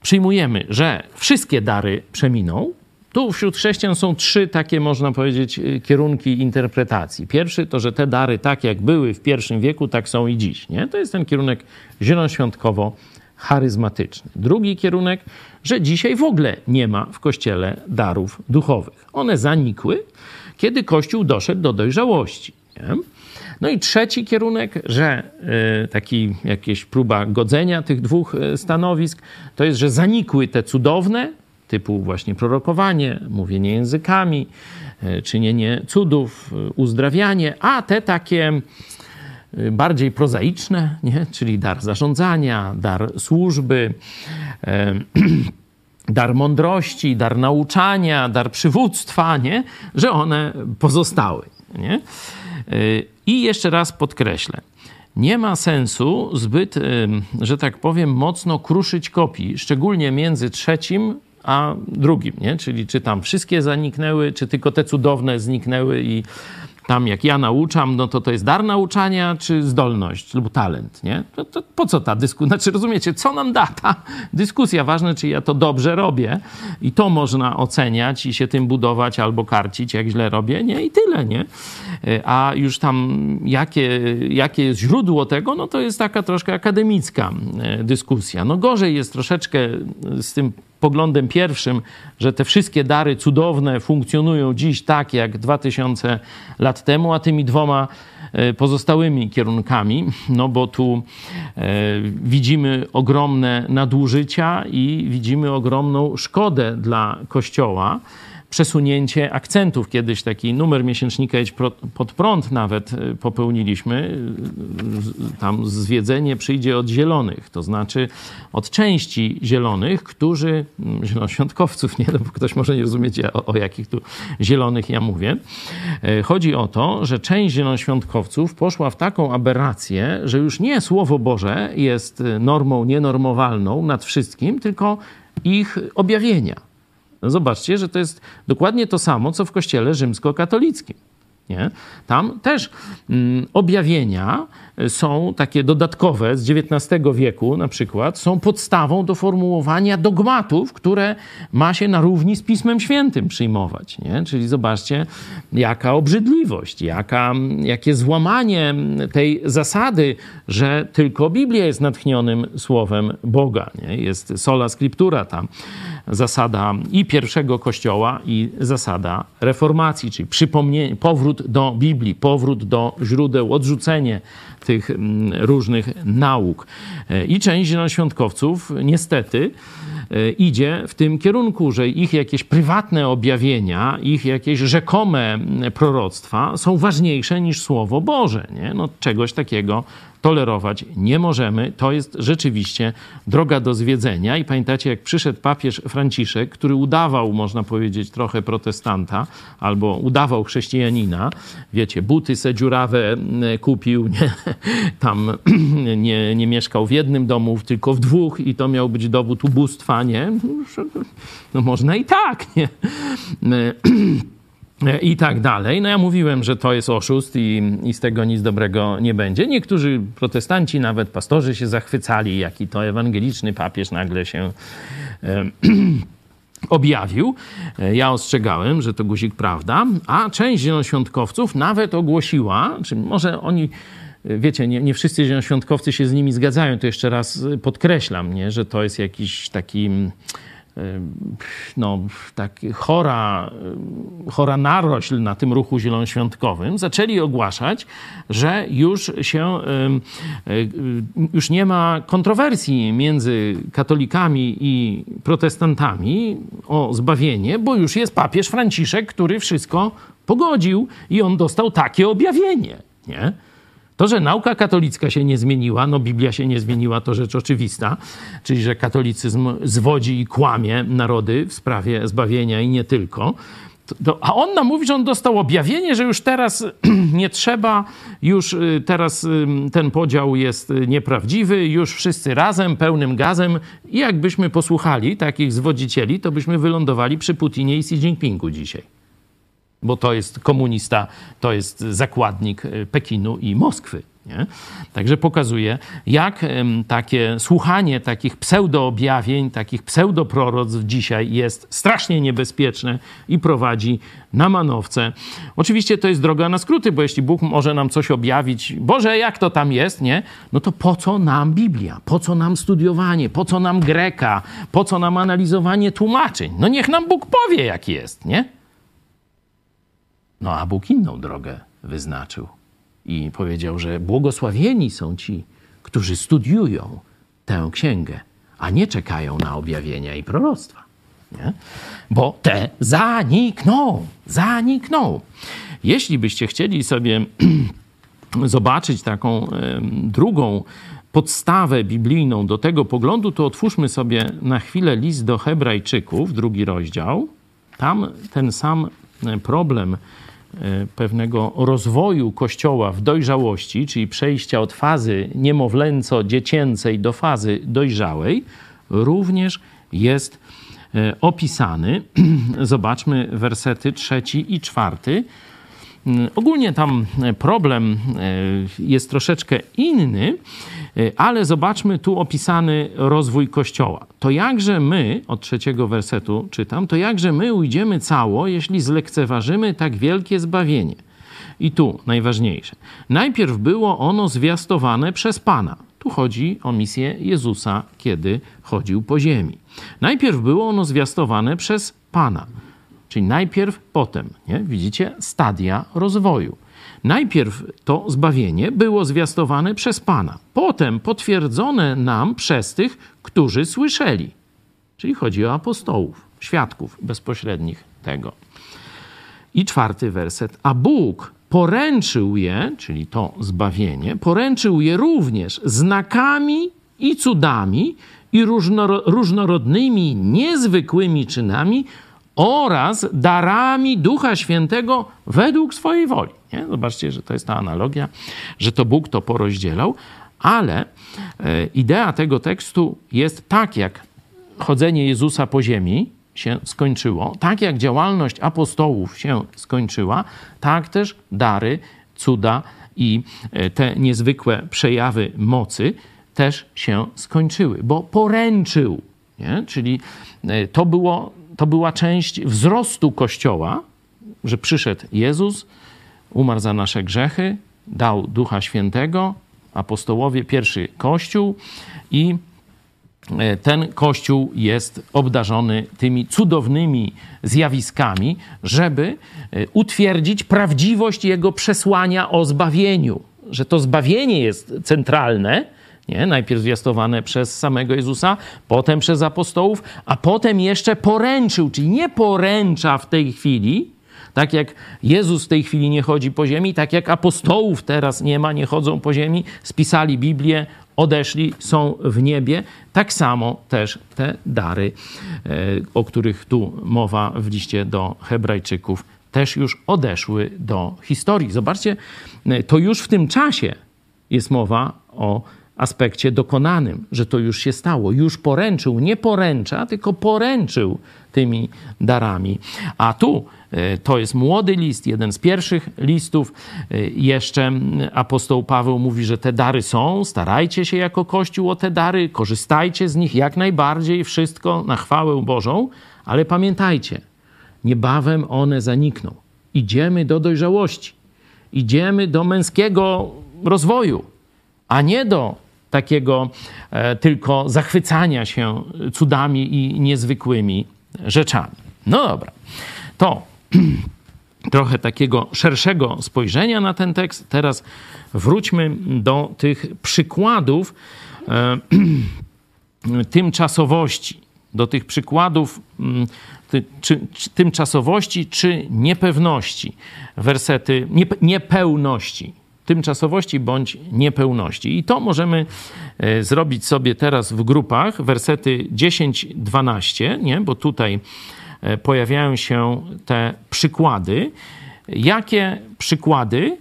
przyjmujemy, że wszystkie dary przeminą, tu wśród chrześcijan są trzy takie, można powiedzieć, y, kierunki interpretacji. Pierwszy to, że te dary tak jak były w pierwszym wieku, tak są i dziś. Nie? To jest ten kierunek zielonoświątkowo-charyzmatyczny. Drugi kierunek, że dzisiaj w ogóle nie ma w Kościele darów duchowych. One zanikły, kiedy Kościół doszedł do dojrzałości. Nie? No i trzeci kierunek, że y, taki jakieś próba godzenia tych dwóch y, stanowisk, to jest, że zanikły te cudowne, typu właśnie prorokowanie, mówienie językami, e, czynienie cudów, e, uzdrawianie, a te takie e, bardziej prozaiczne, nie? czyli dar zarządzania, dar służby, (clears throat) dar mądrości, dar nauczania, dar przywództwa, nie? że one pozostały. Nie? I jeszcze raz podkreślę, nie ma sensu zbyt, że tak powiem, mocno kruszyć kopii, szczególnie między trzecim a drugim, nie? Czyli czy tam wszystkie zaniknęły, czy tylko te cudowne zniknęły i tam jak ja nauczam, no to to jest dar nauczania, czy zdolność lub talent, nie? To, to po co ta dyskusja? (laughs) Znaczy, rozumiecie, co nam da ta dyskusja? Ważne, czy ja to dobrze robię i to można oceniać i się tym budować albo karcić, jak źle robię, nie? I tyle, nie? A już tam jakie, jakie jest źródło tego, no to jest taka troszkę akademicka e, dyskusja. No gorzej jest troszeczkę z tym poglądem pierwszym, że te wszystkie dary cudowne funkcjonują dziś tak jak 2000 lat temu, a tymi dwoma e, pozostałymi kierunkami, no bo tu e, widzimy ogromne nadużycia i widzimy ogromną szkodę dla Kościoła przesunięcie akcentów. Kiedyś taki numer miesięcznika Idź pod prąd nawet e, popełniliśmy. E, tam zwiedzenie przyjdzie od zielonych, to znaczy od części zielonych, którzy, mm, zielonoświątkowców, nie, no bo ktoś może nie rozumieć o, o jakich tu zielonych ja mówię. E, chodzi o to, że część zielonoświątkowców poszła w taką aberrację, że już nie Słowo Boże jest normą nienormowalną nad wszystkim, tylko ich objawienia. No zobaczcie, że to jest dokładnie to samo, co w kościele rzymskokatolickim. Nie? Tam też mm, objawienia są takie dodatkowe z XIX wieku na przykład, są podstawą do formułowania dogmatów, które ma się na równi z Pismem Świętym przyjmować. Nie? Czyli zobaczcie, jaka obrzydliwość, jaka, jakie złamanie tej zasady, że tylko Biblia jest natchnionym słowem Boga. Nie? Jest sola scriptura tam zasada i pierwszego kościoła, i zasada reformacji, czyli przypomnienie, powrót do Biblii, powrót do źródeł, odrzucenie tych mm, różnych nauk. E, I część zielonoświątkowców niestety e, idzie w tym kierunku, że ich jakieś prywatne objawienia, ich jakieś rzekome mm, proroctwa są ważniejsze niż Słowo Boże. Nie? No, czegoś takiego tolerować nie możemy. To jest rzeczywiście droga do zwiedzenia. I pamiętacie, jak przyszedł papież Franciszek, który udawał, można powiedzieć, trochę protestanta, albo udawał chrześcijanina. Wiecie, buty se dziurawe kupił, nie, (laughs) tam (clears throat) nie, nie mieszkał w jednym domu, tylko w dwóch i to miał być dowód ubóstwa, nie? No można i tak, nie? (clears throat) (clears throat) i tak dalej. No ja mówiłem, że to jest oszust i, i z tego nic dobrego nie będzie. Niektórzy protestanci, nawet pastorzy się zachwycali, jaki to ewangeliczny papież nagle się e, (clears throat) objawił. Ja ostrzegałem, że to guzik prawda, a część zielonoświątkowców nawet ogłosiła, czy może oni wiecie, nie, nie wszyscy zielonoświątkowcy się z nimi zgadzają, to jeszcze raz podkreślam, nie, że to jest jakiś taki no, tak chora, chora narośl na tym ruchu zielonoświątkowym, zaczęli ogłaszać, że już się, już nie ma kontrowersji między katolikami i protestantami o zbawienie, bo już jest papież Franciszek, który wszystko pogodził i on dostał takie objawienie, nie? To, że nauka katolicka się nie zmieniła, no Biblia się nie zmieniła, to rzecz oczywista, czyli że katolicyzm zwodzi i kłamie narody w sprawie zbawienia i nie tylko. To, a on nam mówi, że on dostał objawienie, że już teraz (clears throat) nie trzeba, już y, teraz y, ten podział jest nieprawdziwy, już wszyscy razem, pełnym gazem. I jakbyśmy posłuchali takich zwodzicieli, to byśmy wylądowali przy Putinie i Xi Jinpingu dzisiaj bo to jest komunista, to jest zakładnik e, Pekinu i Moskwy. Nie? Także pokazuje, jak takie słuchanie takich pseudoobjawień, takich pseudoproroctw dzisiaj jest strasznie niebezpieczne i prowadzi na manowce. Oczywiście to jest droga na skróty, bo jeśli Bóg może nam coś objawić, Boże, jak to tam jest, nie? No to po co nam Biblia? Po co nam studiowanie? Po co nam Greka? Po co nam analizowanie tłumaczeń? No niech nam Bóg powie, jak jest, nie? No a Bóg inną drogę wyznaczył i powiedział, że błogosławieni są ci, którzy studiują tę księgę, a nie czekają na objawienia i proroctwa. Nie? Bo te zanikną, zanikną. Jeśli byście chcieli sobie (clears throat) zobaczyć taką drugą podstawę biblijną do tego poglądu, to otwórzmy sobie na chwilę list do Hebrajczyków, drugi rozdział. Tam ten sam problem E, pewnego rozwoju Kościoła w dojrzałości, czyli przejścia od fazy niemowlęco-dziecięcej do fazy dojrzałej, również jest e, opisany. (clears throat) Zobaczmy wersety trzeci i czwarty. Mm, ogólnie tam problem e, jest troszeczkę inny, ale zobaczmy tu opisany rozwój Kościoła. To jakże my, od trzeciego wersetu czytam, to jakże my ujdziemy cało, jeśli zlekceważymy tak wielkie zbawienie. I tu najważniejsze. Najpierw było ono zwiastowane przez Pana. Tu chodzi o misję Jezusa, kiedy chodził po ziemi. Najpierw było ono zwiastowane przez Pana. Czyli najpierw, potem. Nie? Widzicie? Stadia rozwoju. Najpierw to zbawienie było zwiastowane przez Pana, potem potwierdzone nam przez tych, którzy słyszeli. Czyli chodzi o apostołów, świadków bezpośrednich tego. I czwarty werset. A Bóg poręczył je, czyli to zbawienie, poręczył je również znakami i cudami i różnorodnymi, niezwykłymi czynami oraz darami Ducha Świętego według swojej woli. Nie? Zobaczcie, że to jest ta analogia, że to Bóg to porozdzielał, ale e, idea tego tekstu jest tak, jak chodzenie Jezusa po ziemi się skończyło, tak jak działalność apostołów się skończyła, tak też dary, cuda i e, te niezwykłe przejawy mocy też się skończyły, bo poręczył. Nie? Czyli e, to, było, to była część wzrostu Kościoła, że przyszedł Jezus, umarł za nasze grzechy, dał Ducha Świętego, apostołowie, pierwszy Kościół i e, ten Kościół jest obdarzony tymi cudownymi zjawiskami, żeby e, utwierdzić prawdziwość jego przesłania o zbawieniu. Że to zbawienie jest centralne, nie? Najpierw zwiastowane przez samego Jezusa, potem przez apostołów, a potem jeszcze poręczył, czyli nie poręcza w tej chwili, tak jak Jezus w tej chwili nie chodzi po ziemi, tak jak apostołów teraz nie ma, nie chodzą po ziemi, spisali Biblię, odeszli, są w niebie. Tak samo też te dary, e, o których tu mowa w liście do Hebrajczyków, też już odeszły do historii. Zobaczcie, e, to już w tym czasie jest mowa o aspekcie dokonanym, że to już się stało. Już poręczył, nie poręcza, tylko poręczył tymi darami. A tu to jest młody list, jeden z pierwszych listów. E, jeszcze apostoł Paweł mówi, że te dary są, starajcie się jako Kościół o te dary, korzystajcie z nich jak najbardziej, wszystko na chwałę Bożą, ale pamiętajcie, niebawem one zanikną. Idziemy do dojrzałości, idziemy do męskiego rozwoju, a nie do takiego e, tylko zachwycania się cudami i niezwykłymi rzeczami. No dobra, to (clears throat) trochę takiego szerszego spojrzenia na ten tekst. Teraz wróćmy do tych przykładów e, (clears throat) tymczasowości, do tych przykładów mm, ty, czy, czy, tymczasowości czy niepewności. Wersety nie, niepełności tymczasowości bądź niepełności. I to możemy e, zrobić sobie teraz w grupach, wersety 10-12, nie? bo tutaj pojawiają się te przykłady. Jakie przykłady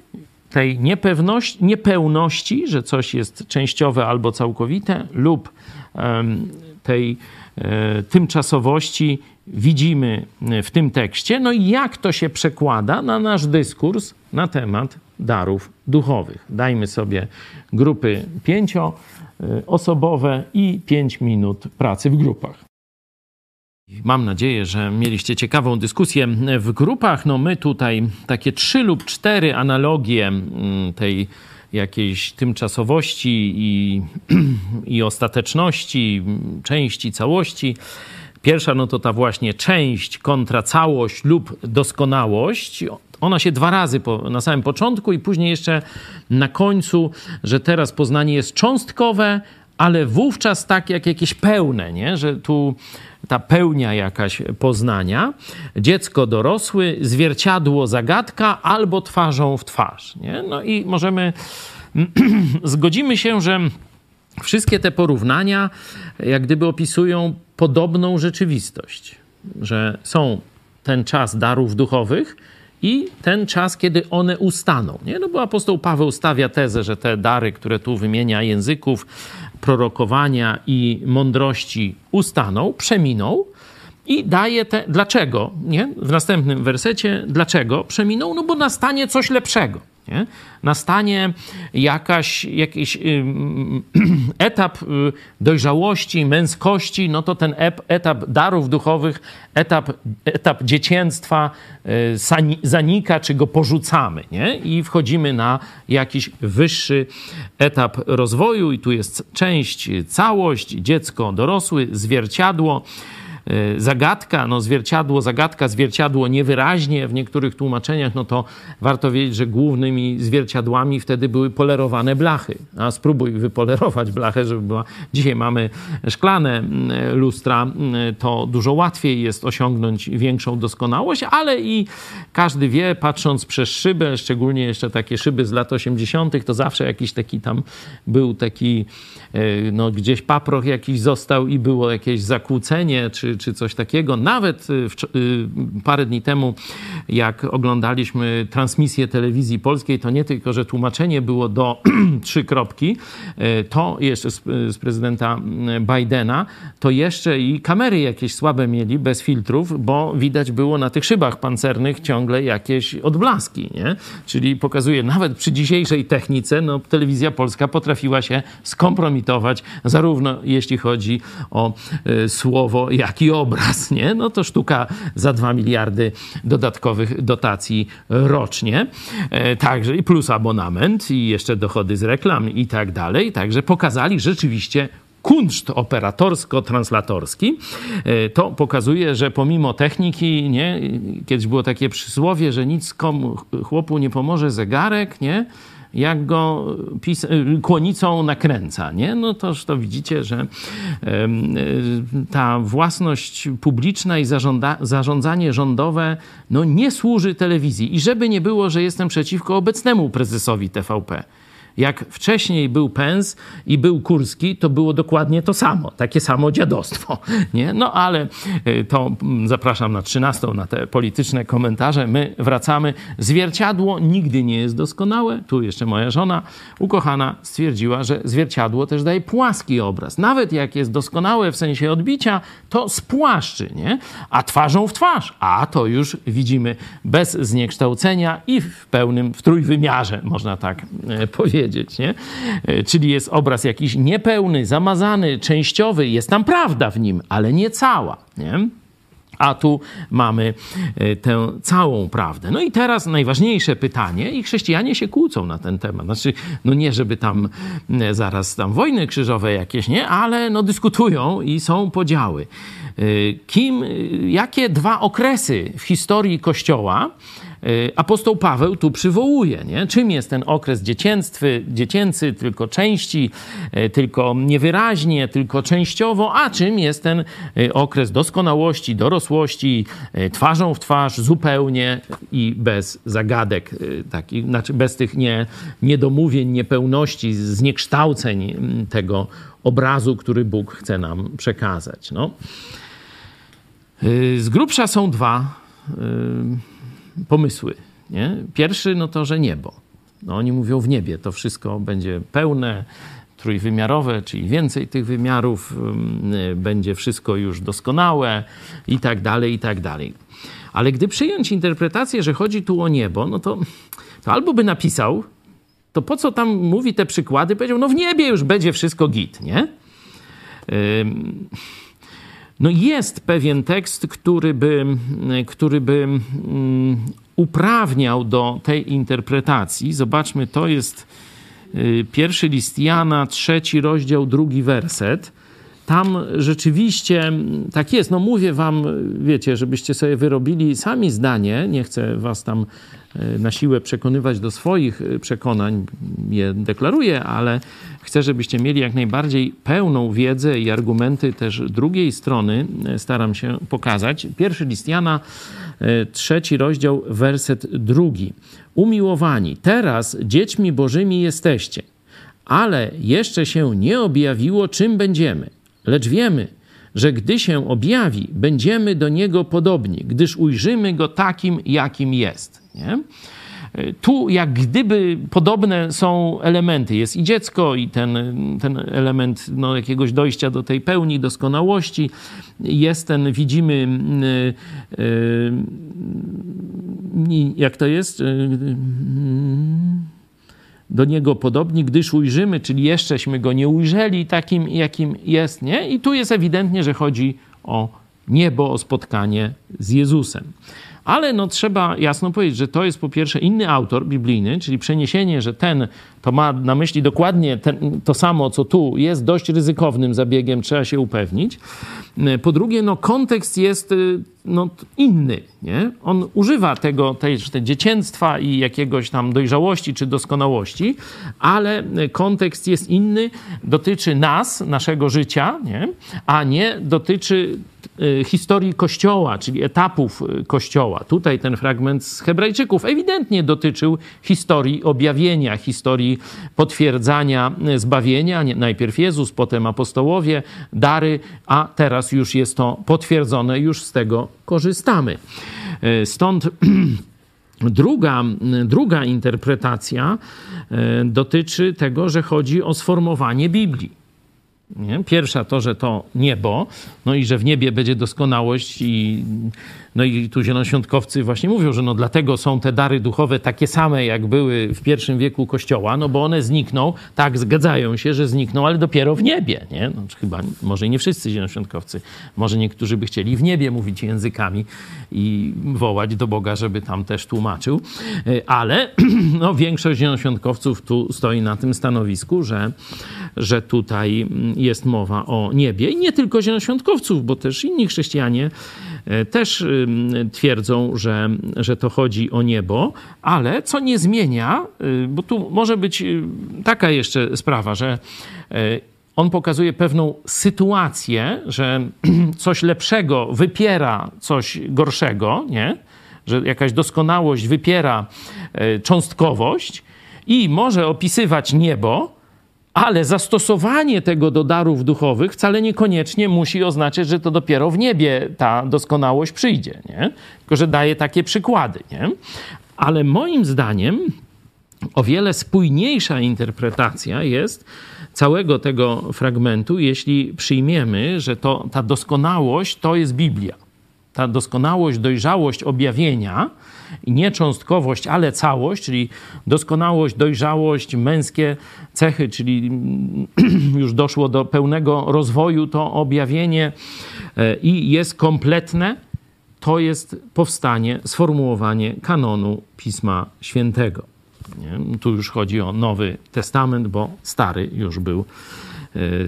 tej niepewności, niepełności, że coś jest częściowe albo całkowite, lub tej e, tymczasowości widzimy w tym tekście. No i jak to się przekłada na nasz dyskurs na temat darów duchowych. Dajmy sobie grupy pięcioosobowe i pięć minut pracy w grupach. Mam nadzieję, że mieliście ciekawą dyskusję w grupach. No my tutaj takie trzy lub cztery analogie mm, tej jakiejś tymczasowości i, (clears throat) i ostateczności, części, całości. Pierwsza no to ta właśnie część kontra całość lub doskonałość. Ona się dwa razy po, na samym początku i później jeszcze na końcu, że teraz poznanie jest cząstkowe, ale wówczas tak jak jakieś pełne, nie? że tu ta pełnia jakaś poznania, dziecko dorosły, zwierciadło zagadka albo twarzą w twarz. Nie? No i możemy, (clears throat) zgodzimy się, że wszystkie te porównania jak gdyby opisują podobną rzeczywistość, że są ten czas darów duchowych, i ten czas, kiedy one ustaną. Nie? No bo apostoł Paweł stawia tezę, że te dary, które tu wymienia języków, prorokowania i mądrości ustaną, przeminą i daje te. Dlaczego? Nie? W następnym wersecie, dlaczego przeminą? No bo nastanie coś lepszego. Nie? Nastanie jakaś, jakiś (clears throat) etap y, dojrzałości, męskości, no to ten etap darów duchowych, etap, etap dziecięctwa y, zanika, czy go porzucamy. Nie? I wchodzimy na jakiś wyższy etap rozwoju, i tu jest część, całość, dziecko, dorosły, zwierciadło. Y, zagadka, no zwierciadło, zagadka, zwierciadło niewyraźnie w niektórych tłumaczeniach, no to warto wiedzieć, że głównymi zwierciadłami wtedy były polerowane blachy. A spróbuj wypolerować blachę, żeby była... Dzisiaj mamy szklane lustra, to dużo łatwiej jest osiągnąć większą doskonałość, ale i każdy wie, patrząc przez szybę, szczególnie jeszcze takie szyby z lat 80., to zawsze jakiś taki tam był taki, y, no gdzieś paproch jakiś został i było jakieś zakłócenie, czy, czy, coś takiego. Nawet y, w, y, parę dni temu, jak oglądaliśmy transmisję telewizji polskiej, to nie tylko, że tłumaczenie było do (clears throat) trzy kropki, y, to jeszcze z, z prezydenta Bidena, to jeszcze i kamery jakieś słabe mieli, bez filtrów, bo widać było na tych szybach pancernych ciągle jakieś odblaski, nie? Czyli pokazuje, nawet przy dzisiejszej technice, no, telewizja polska potrafiła się skompromitować, zarówno jeśli chodzi o słowo, jak i i obraz, nie? No to sztuka za 2 miliardy dodatkowych dotacji rocznie. E, także i plus abonament i jeszcze dochody z reklam i tak dalej. Także pokazali rzeczywiście kunszt operatorsko-translatorski. E, to pokazuje, że pomimo techniki, nie, kiedyś było takie przysłowie, że nic komu chłopu nie pomoże zegarek, nie? Jak go pis- kłonicą nakręca, nie? No toż to widzicie, że ta własność publiczna i zarządzanie rządowe no, nie służy telewizji. I żeby nie było, że jestem przeciwko obecnemu prezesowi TVP. Jak wcześniej był Pens i był Kurski, to było dokładnie to samo, takie samo dziadostwo. (laughs) Nie? No ale y, to mm, zapraszam na 13 na te polityczne komentarze. My wracamy. Zwierciadło nigdy nie jest doskonałe. Tu jeszcze moja żona ukochana stwierdziła, że zwierciadło też daje płaski obraz. Nawet jak jest doskonałe w sensie odbicia, to spłaszczy, nie? A twarzą w twarz, a to już widzimy bez zniekształcenia i w pełnym, w trójwymiarze, można tak e, powiedzieć, nie? E, czyli jest obraz jakiś niepełny, zamazany, częściowy, jest tam prawda w nim, ale nie cała, nie? A tu mamy e, tę całą prawdę. No i teraz najważniejsze pytanie, i chrześcijanie się kłócą na ten temat. Znaczy, no nie, żeby tam zaraz tam wojny krzyżowe jakieś, nie, ale no dyskutują i są podziały. Kim, jakie dwa okresy w historii Kościoła apostoł Paweł tu przywołuje. Nie? Czym jest ten okres dziecięctwy, dziecięcy, tylko części, y, tylko niewyraźnie, tylko częściowo, a czym jest ten y, okres doskonałości, dorosłości, twarzą w twarz, zupełnie i bez zagadek, takich, znaczy bez tych nie, niedomówień, niepełności, zniekształceń tego obrazu, który Bóg chce nam przekazać. No. Z grubsza są dwa pomysły. Nie? Pierwszy, no to, że niebo. No, oni mówią w niebie, to wszystko będzie pełne, trójwymiarowe, czyli więcej tych wymiarów, będzie wszystko już doskonałe i tak dalej, i tak dalej. Ale gdy przyjąć interpretację, że chodzi tu o niebo, no to, to albo by napisał, to po co tam mówi te przykłady? Powiedział, no w niebie już będzie wszystko git, nie? No jest pewien tekst, który by, który by mm, uprawniał do tej interpretacji. Zobaczmy, to jest y, pierwszy list Jana, trzeci rozdział, drugi werset. Tam rzeczywiście tak jest. No mówię wam, wiecie, żebyście sobie wyrobili sami zdanie. Nie chcę was tam y, na siłę przekonywać do swoich y, przekonań, je deklaruję, ale Chcę, żebyście mieli jak najbardziej pełną wiedzę i argumenty też drugiej strony. E, staram się pokazać. Pierwszy list Jana, e, trzeci rozdział, werset drugi. Umiłowani, teraz dziećmi bożymi jesteście, ale jeszcze się nie objawiło, czym będziemy. Lecz wiemy, że gdy się objawi, będziemy do Niego podobni, gdyż ujrzymy Go takim, jakim jest. Nie? Tu jak gdyby podobne są elementy. Jest i dziecko, i ten, ten element no, jakiegoś dojścia do tej pełni, doskonałości. Jest ten, widzimy, yy, jak to jest? Yy, do niego podobni, gdyż ujrzymy, czyli jeszcześmy go nie ujrzeli takim, jakim jest, nie? I tu jest ewidentnie, że chodzi o niebo, o spotkanie z Jezusem. Ale no, trzeba jasno powiedzieć, że to jest po pierwsze inny autor biblijny, czyli przeniesienie, że ten to ma na myśli dokładnie ten, to samo, co tu, jest dość ryzykownym zabiegiem, trzeba się upewnić. Po drugie, no, kontekst jest y, no, inny. Nie? On używa tego, tej, tej dziecięctwa i jakiegoś tam dojrzałości czy doskonałości, ale kontekst jest inny, dotyczy nas, naszego życia, nie? a nie dotyczy y, historii Kościoła, czyli etapów Kościoła. Tutaj ten fragment z Hebrajczyków ewidentnie dotyczył historii objawienia, historii potwierdzania zbawienia. Najpierw Jezus, potem apostołowie, dary, a teraz już jest to potwierdzone, już z tego korzystamy. E, stąd (clears throat) Druga, druga interpretacja e, dotyczy tego, że chodzi o sformowanie Biblii. Nie? Pierwsza to, że to niebo, no i że w niebie będzie doskonałość i no i tu zielonoświątkowcy właśnie mówią, że no dlatego są te dary duchowe takie same, jak były w pierwszym wieku Kościoła, no bo one znikną, tak, zgadzają się, że znikną, ale dopiero w niebie, nie? No, chyba, może nie wszyscy zielonoświątkowcy, może niektórzy by chcieli w niebie mówić językami i wołać do Boga, żeby tam też tłumaczył, e, ale (clears throat) no, większość zielonoświątkowców tu stoi na tym stanowisku, że, że tutaj jest mowa o niebie i nie tylko zielonoświątkowców, bo też inni chrześcijanie E, też twierdzą, że, że to chodzi o niebo, ale co nie zmienia, y, bo tu może być y, taka jeszcze sprawa, że e, on pokazuje pewną sytuację, że (clears throat) coś lepszego wypiera coś gorszego, nie? że jakaś doskonałość wypiera e, cząstkowość. i może opisywać niebo, ale zastosowanie tego do darów duchowych wcale niekoniecznie musi oznaczać, że to dopiero w niebie ta doskonałość przyjdzie, nie? Tylko, że daje takie przykłady, nie? Ale moim zdaniem o wiele spójniejsza interpretacja jest całego tego fragmentu, jeśli przyjmiemy, że to, ta doskonałość to jest Biblia. Ta doskonałość, dojrzałość objawienia nie cząstkowość, ale całość, czyli doskonałość, dojrzałość, męskie cechy, czyli (clears throat) już doszło do pełnego rozwoju to objawienie e, i jest kompletne, to jest powstanie, sformułowanie kanonu Pisma Świętego. Nie? Tu już chodzi o Nowy Testament, bo Stary już był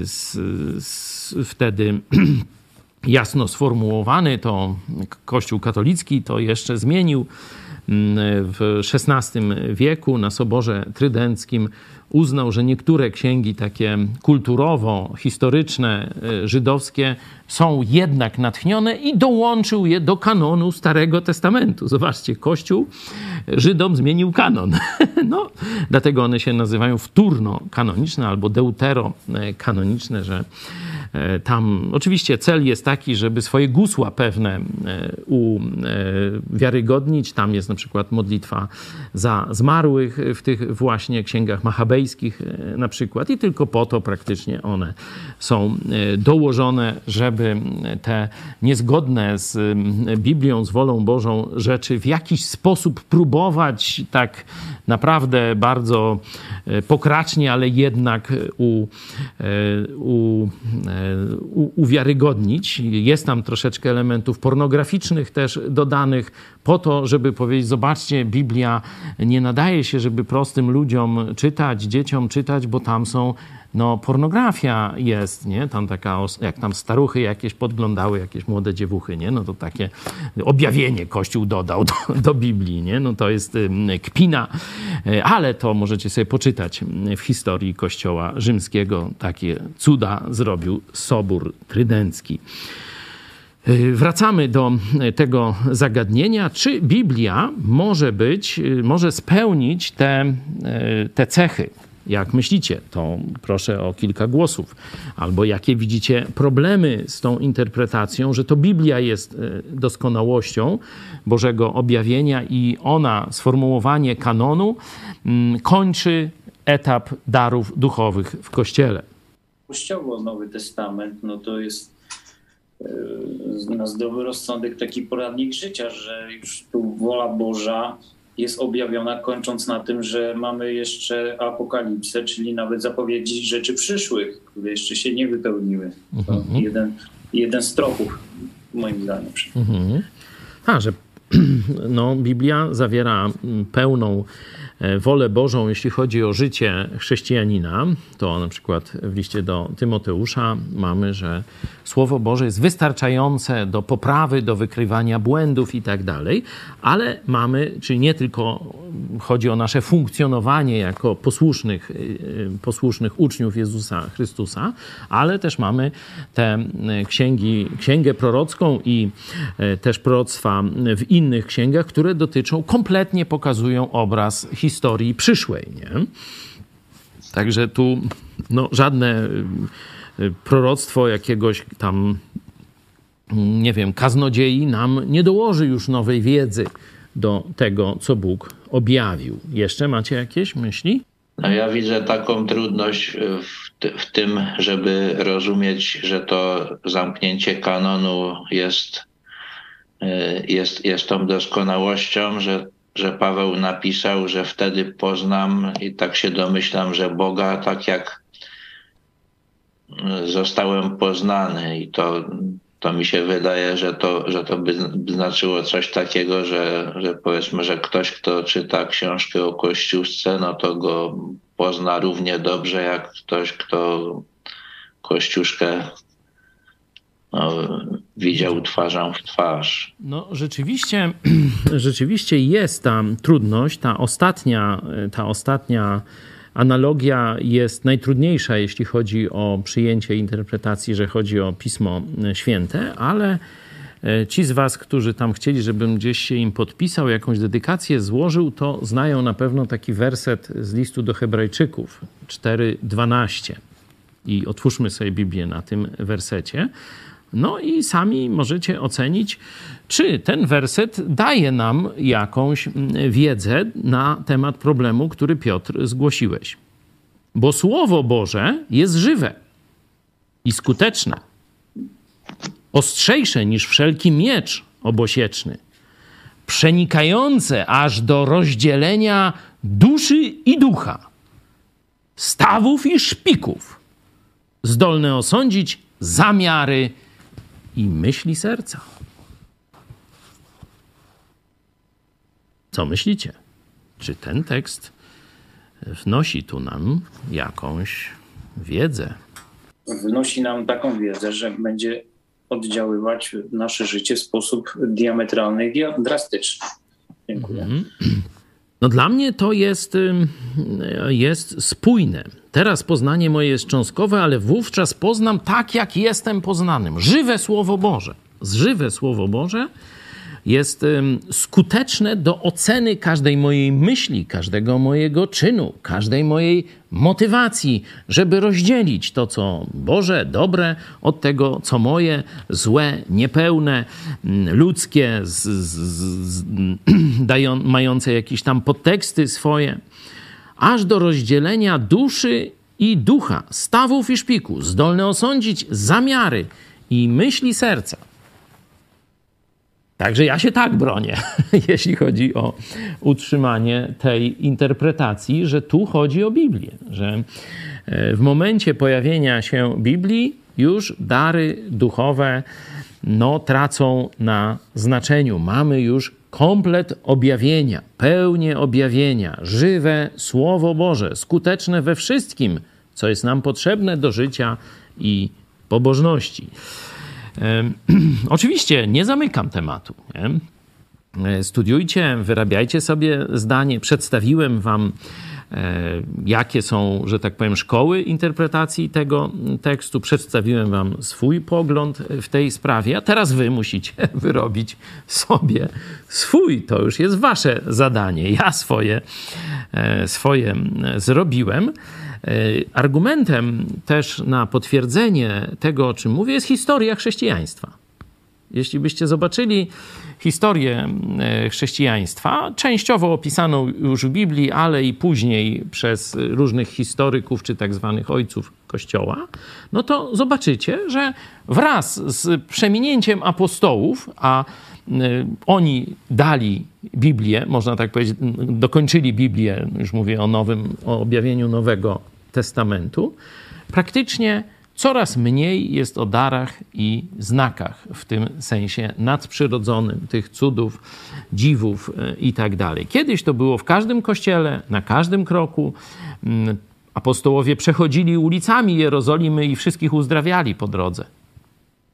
z, e, z, wtedy (clears throat) jasno sformułowany. To Kościół katolicki to jeszcze zmienił mm, w XVI wieku na Soborze Trydenckim uznał, że niektóre księgi takie kulturowo-historyczne, e, żydowskie są jednak natchnione i dołączył je do kanonu Starego Testamentu. Zobaczcie, Kościół Żydom zmienił kanon. (laughs) No, dlatego one się nazywają wtórno-kanoniczne albo deutero-kanoniczne, że tam oczywiście cel jest taki, żeby swoje gusła pewne e, uwiarygodnić. Tam jest na przykład modlitwa za zmarłych w tych właśnie księgach machabejskich e, na przykład i tylko po to praktycznie one są dołożone, żeby te niezgodne z Biblią, z wolą Bożą rzeczy w jakiś sposób próbować tak naprawdę bardzo pokracznie, ale jednak u, u uwiarygodnić. Jest tam troszeczkę elementów pornograficznych też dodanych, po to, żeby powiedzieć: Zobaczcie, Biblia nie nadaje się, żeby prostym ludziom czytać, dzieciom czytać, bo tam są no pornografia jest, nie? Tam taka, jak tam staruchy jakieś podglądały, jakieś młode dziewuchy, nie? No to takie objawienie Kościół dodał do, do Biblii, nie? No to jest kpina, e, ale to możecie sobie poczytać w historii Kościoła rzymskiego. Takie cuda zrobił Sobór Trydencki. E, wracamy do tego zagadnienia, czy Biblia może być, e, może spełnić te, te cechy, jak myślicie, to proszę o kilka głosów. Albo jakie widzicie problemy z tą interpretacją, że to Biblia jest e, doskonałością Bożego objawienia i ona, sformułowanie kanonu, mm, kończy etap darów duchowych w Kościele. Kościoło Nowy Testament, no to jest e, na zdrowy rozsądek taki poradnik życia, że już tu wola Boża jest objawiona, kończąc na tym, że mamy jeszcze apokalipsę, czyli nawet zapowiedzi rzeczy przyszłych, które jeszcze się nie wypełniły. To mhm. jeden, jeden z tropów, moim zdaniem. Mhm. A, że (clears throat) no, Biblia zawiera pełną E, wolę Bożą, jeśli chodzi o życie chrześcijanina, to na przykład w liście do Tymoteusza mamy, że Słowo Boże jest wystarczające do poprawy, do wykrywania błędów i tak dalej, ale mamy, czyli nie tylko chodzi o nasze funkcjonowanie jako posłusznych, y, y, posłusznych uczniów Jezusa Chrystusa, ale też mamy te księgi, księgę prorocką i e, też proroctwa w innych księgach, które dotyczą, kompletnie pokazują obraz historii historii przyszłej. Nie? Także tu no, żadne y, y, proroctwo jakiegoś tam, nie wiem, kaznodziei nam nie dołoży już nowej wiedzy do tego, co Bóg objawił. Jeszcze macie jakieś myśli? No ja widzę taką trudność w, w, tym, żeby rozumieć, że to zamknięcie kanonu jest, y, jest, jest tą doskonałością, że że Paweł napisał, że wtedy poznam i tak się domyślam, że Boga tak jak zostałem poznany. I to, to mi się wydaje, że to, że to by znaczyło coś takiego, że, że powiedzmy, że ktoś, kto czyta książkę o Kościuszce, no to go pozna równie dobrze jak ktoś, kto Kościuszkę no, widział twarzą w twarz. No rzeczywiście, (clears throat) rzeczywiście jest ta trudność, ta ostatnia, ta ostatnia analogia jest najtrudniejsza, jeśli chodzi o przyjęcie interpretacji, że chodzi o Pismo Święte, ale E, ci z Was, którzy tam chcieli, żebym gdzieś się im podpisał, jakąś dedykację złożył, to znają na pewno taki werset z listu do Hebrajczyków 4:12. I otwórzmy sobie Biblię na tym wersecie. No i sami możecie ocenić, czy ten werset daje nam jakąś mm, wiedzę na temat problemu, który Piotr zgłosiłeś. Bo Słowo Boże jest żywe i skuteczne, ostrzejsze niż wszelki miecz obosieczny, przenikające aż do rozdzielenia duszy i ducha, stawów i szpików, zdolne osądzić zamiary i myśli serca. Co myślicie? Czy ten tekst wnosi tu nam jakąś wiedzę? Wnosi nam taką wiedzę, że będzie oddziaływać nasze życie w sposób diametralny i drastyczny. Dziękuję. Mhm. No dla mnie to jest, jest spójne. Teraz poznanie moje jest cząstkowe, ale wówczas poznam tak, jak jestem poznanym. Żywe Słowo Boże. Żywe Słowo Boże jest skuteczne do oceny każdej mojej myśli, każdego mojego czynu, każdej mojej motywacji, żeby rozdzielić to, co Boże, dobre, od tego, co moje, złe, niepełne, ludzkie, z, z, z, (clears throat) dają, mające jakieś tam podteksty swoje, aż do rozdzielenia duszy i ducha, stawów i szpiku, zdolne osądzić zamiary i myśli serca. Także ja się tak bronię, (laughs) jeśli chodzi o utrzymanie tej interpretacji, że tu chodzi o Biblię, że e, w momencie pojawienia się Biblii już dary duchowe no, tracą na znaczeniu. Mamy już komplet objawienia, pełnię objawienia, żywe Słowo Boże, skuteczne we wszystkim, co jest nam potrzebne do życia i pobożności. (clears throat) Oczywiście nie zamykam tematu. Nie? E, studiujcie, wyrabiajcie sobie zdanie. Przedstawiłem wam, jakie są, że tak powiem, szkoły interpretacji tego tekstu. Przedstawiłem wam swój pogląd w tej sprawie, a teraz wy musicie (laughs) wyrobić sobie swój. To już jest wasze zadanie. Ja swoje, e, swoje zrobiłem. E, argumentem też na potwierdzenie tego, o czym mówię, jest historia chrześcijaństwa. Jeśli byście zobaczyli historię e, chrześcijaństwa, częściowo opisaną już w Biblii, ale i później przez różnych historyków czy tak zwanych ojców Kościoła, no to zobaczycie, że wraz z przeminięciem apostołów, a e, oni dali Biblię, można tak powiedzieć, dokończyli Biblię, już mówię o nowym, o objawieniu Nowego Testamentu, praktycznie coraz mniej jest o darach i znakach, w tym sensie nadprzyrodzonym, tych cudów, dziwów e, i tak dalej. Kiedyś to było w każdym kościele, na każdym kroku. Mm, apostołowie przechodzili ulicami Jerozolimy i wszystkich uzdrawiali po drodze.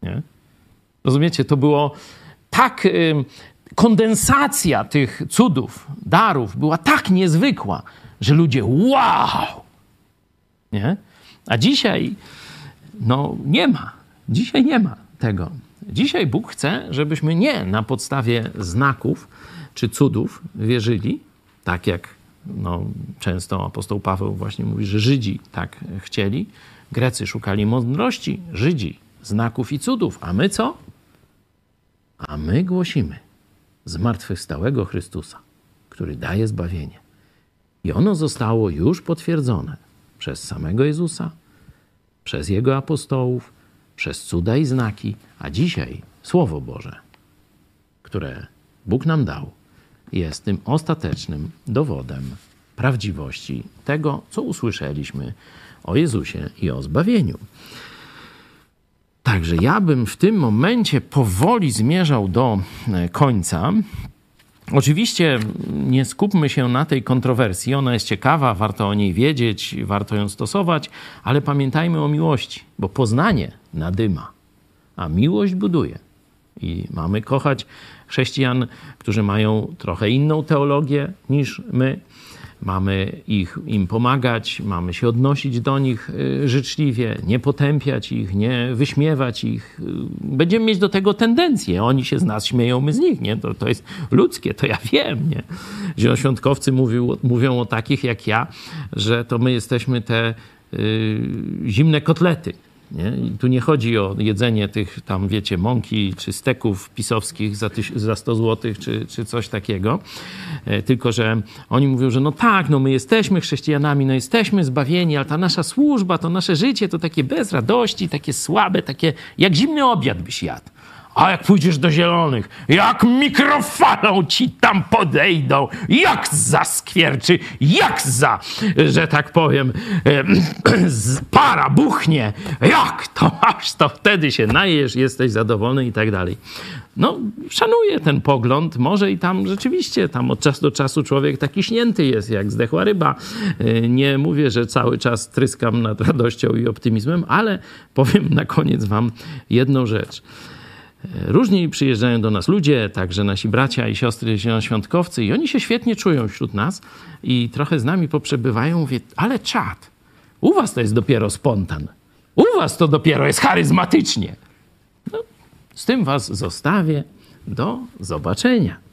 Nie? Rozumiecie, to było tak kondensacja tych cudów, darów była tak niezwykła, że ludzie wow! Nie? A dzisiaj no nie ma. Dzisiaj nie ma tego. Dzisiaj Bóg chce, żebyśmy nie na podstawie znaków czy cudów wierzyli, tak jak no, często apostoł Paweł właśnie mówi, że Żydzi tak chcieli. Grecy szukali mądrości, Żydzi znaków i cudów. A my co? A my głosimy zmartwychwstałego Chrystusa, który daje zbawienie. I ono zostało już potwierdzone przez samego Jezusa, przez Jego apostołów, przez cuda i znaki, a dzisiaj Słowo Boże, które Bóg nam dał, jest tym ostatecznym dowodem prawdziwości tego, co usłyszeliśmy o Jezusie i o zbawieniu. Także ja bym w tym momencie powoli zmierzał do e, końca. Oczywiście nie skupmy się na tej kontrowersji. Ona jest ciekawa, warto o niej wiedzieć, warto ją stosować, ale pamiętajmy o miłości, bo poznanie nadyma, a miłość buduje. I mamy kochać chrześcijan, którzy mają trochę inną teologię niż my. Mamy ich, im pomagać, mamy się odnosić do nich y, życzliwie, nie potępiać ich, nie wyśmiewać ich. Y, będziemy mieć do tego tendencję. Oni się z nas śmieją, my z nich, nie? To, to jest ludzkie, to ja wiem, nie? Zielonoświątkowcy mówią, mówią o takich jak ja, że to my jesteśmy te y, zimne kotlety. Nie? Tu nie chodzi o jedzenie tych tam, wiecie, mąki czy steków pisowskich za, tyś, za 100 zł czy, czy coś takiego. E, tylko, że oni mówią, że no tak, no my jesteśmy chrześcijanami, no jesteśmy zbawieni, ale ta nasza służba, to nasze życie to takie bez radości, takie słabe, takie jak zimny obiad byś jadł. A jak pójdziesz do zielonych, jak mikrofalą ci tam podejdą, jak zaskwierczy, jak za, że tak powiem, (clears throat) para buchnie, jak to aż to wtedy się najesz, jesteś zadowolony i tak dalej. No, szanuję ten pogląd, może i tam rzeczywiście, tam od czasu do czasu człowiek taki śnięty jest, jak zdechła ryba. E, nie mówię, że cały czas tryskam nad radością i optymizmem, ale powiem na koniec wam jedną rzecz. Różni przyjeżdżają do nas ludzie, także nasi bracia i siostry zielonoświątkowcy i oni się świetnie czują wśród nas i trochę z nami poprzebywają. Mówię, ale czad, u was to jest dopiero spontan. U was to dopiero jest charyzmatycznie. No, z tym was zostawię. Do zobaczenia.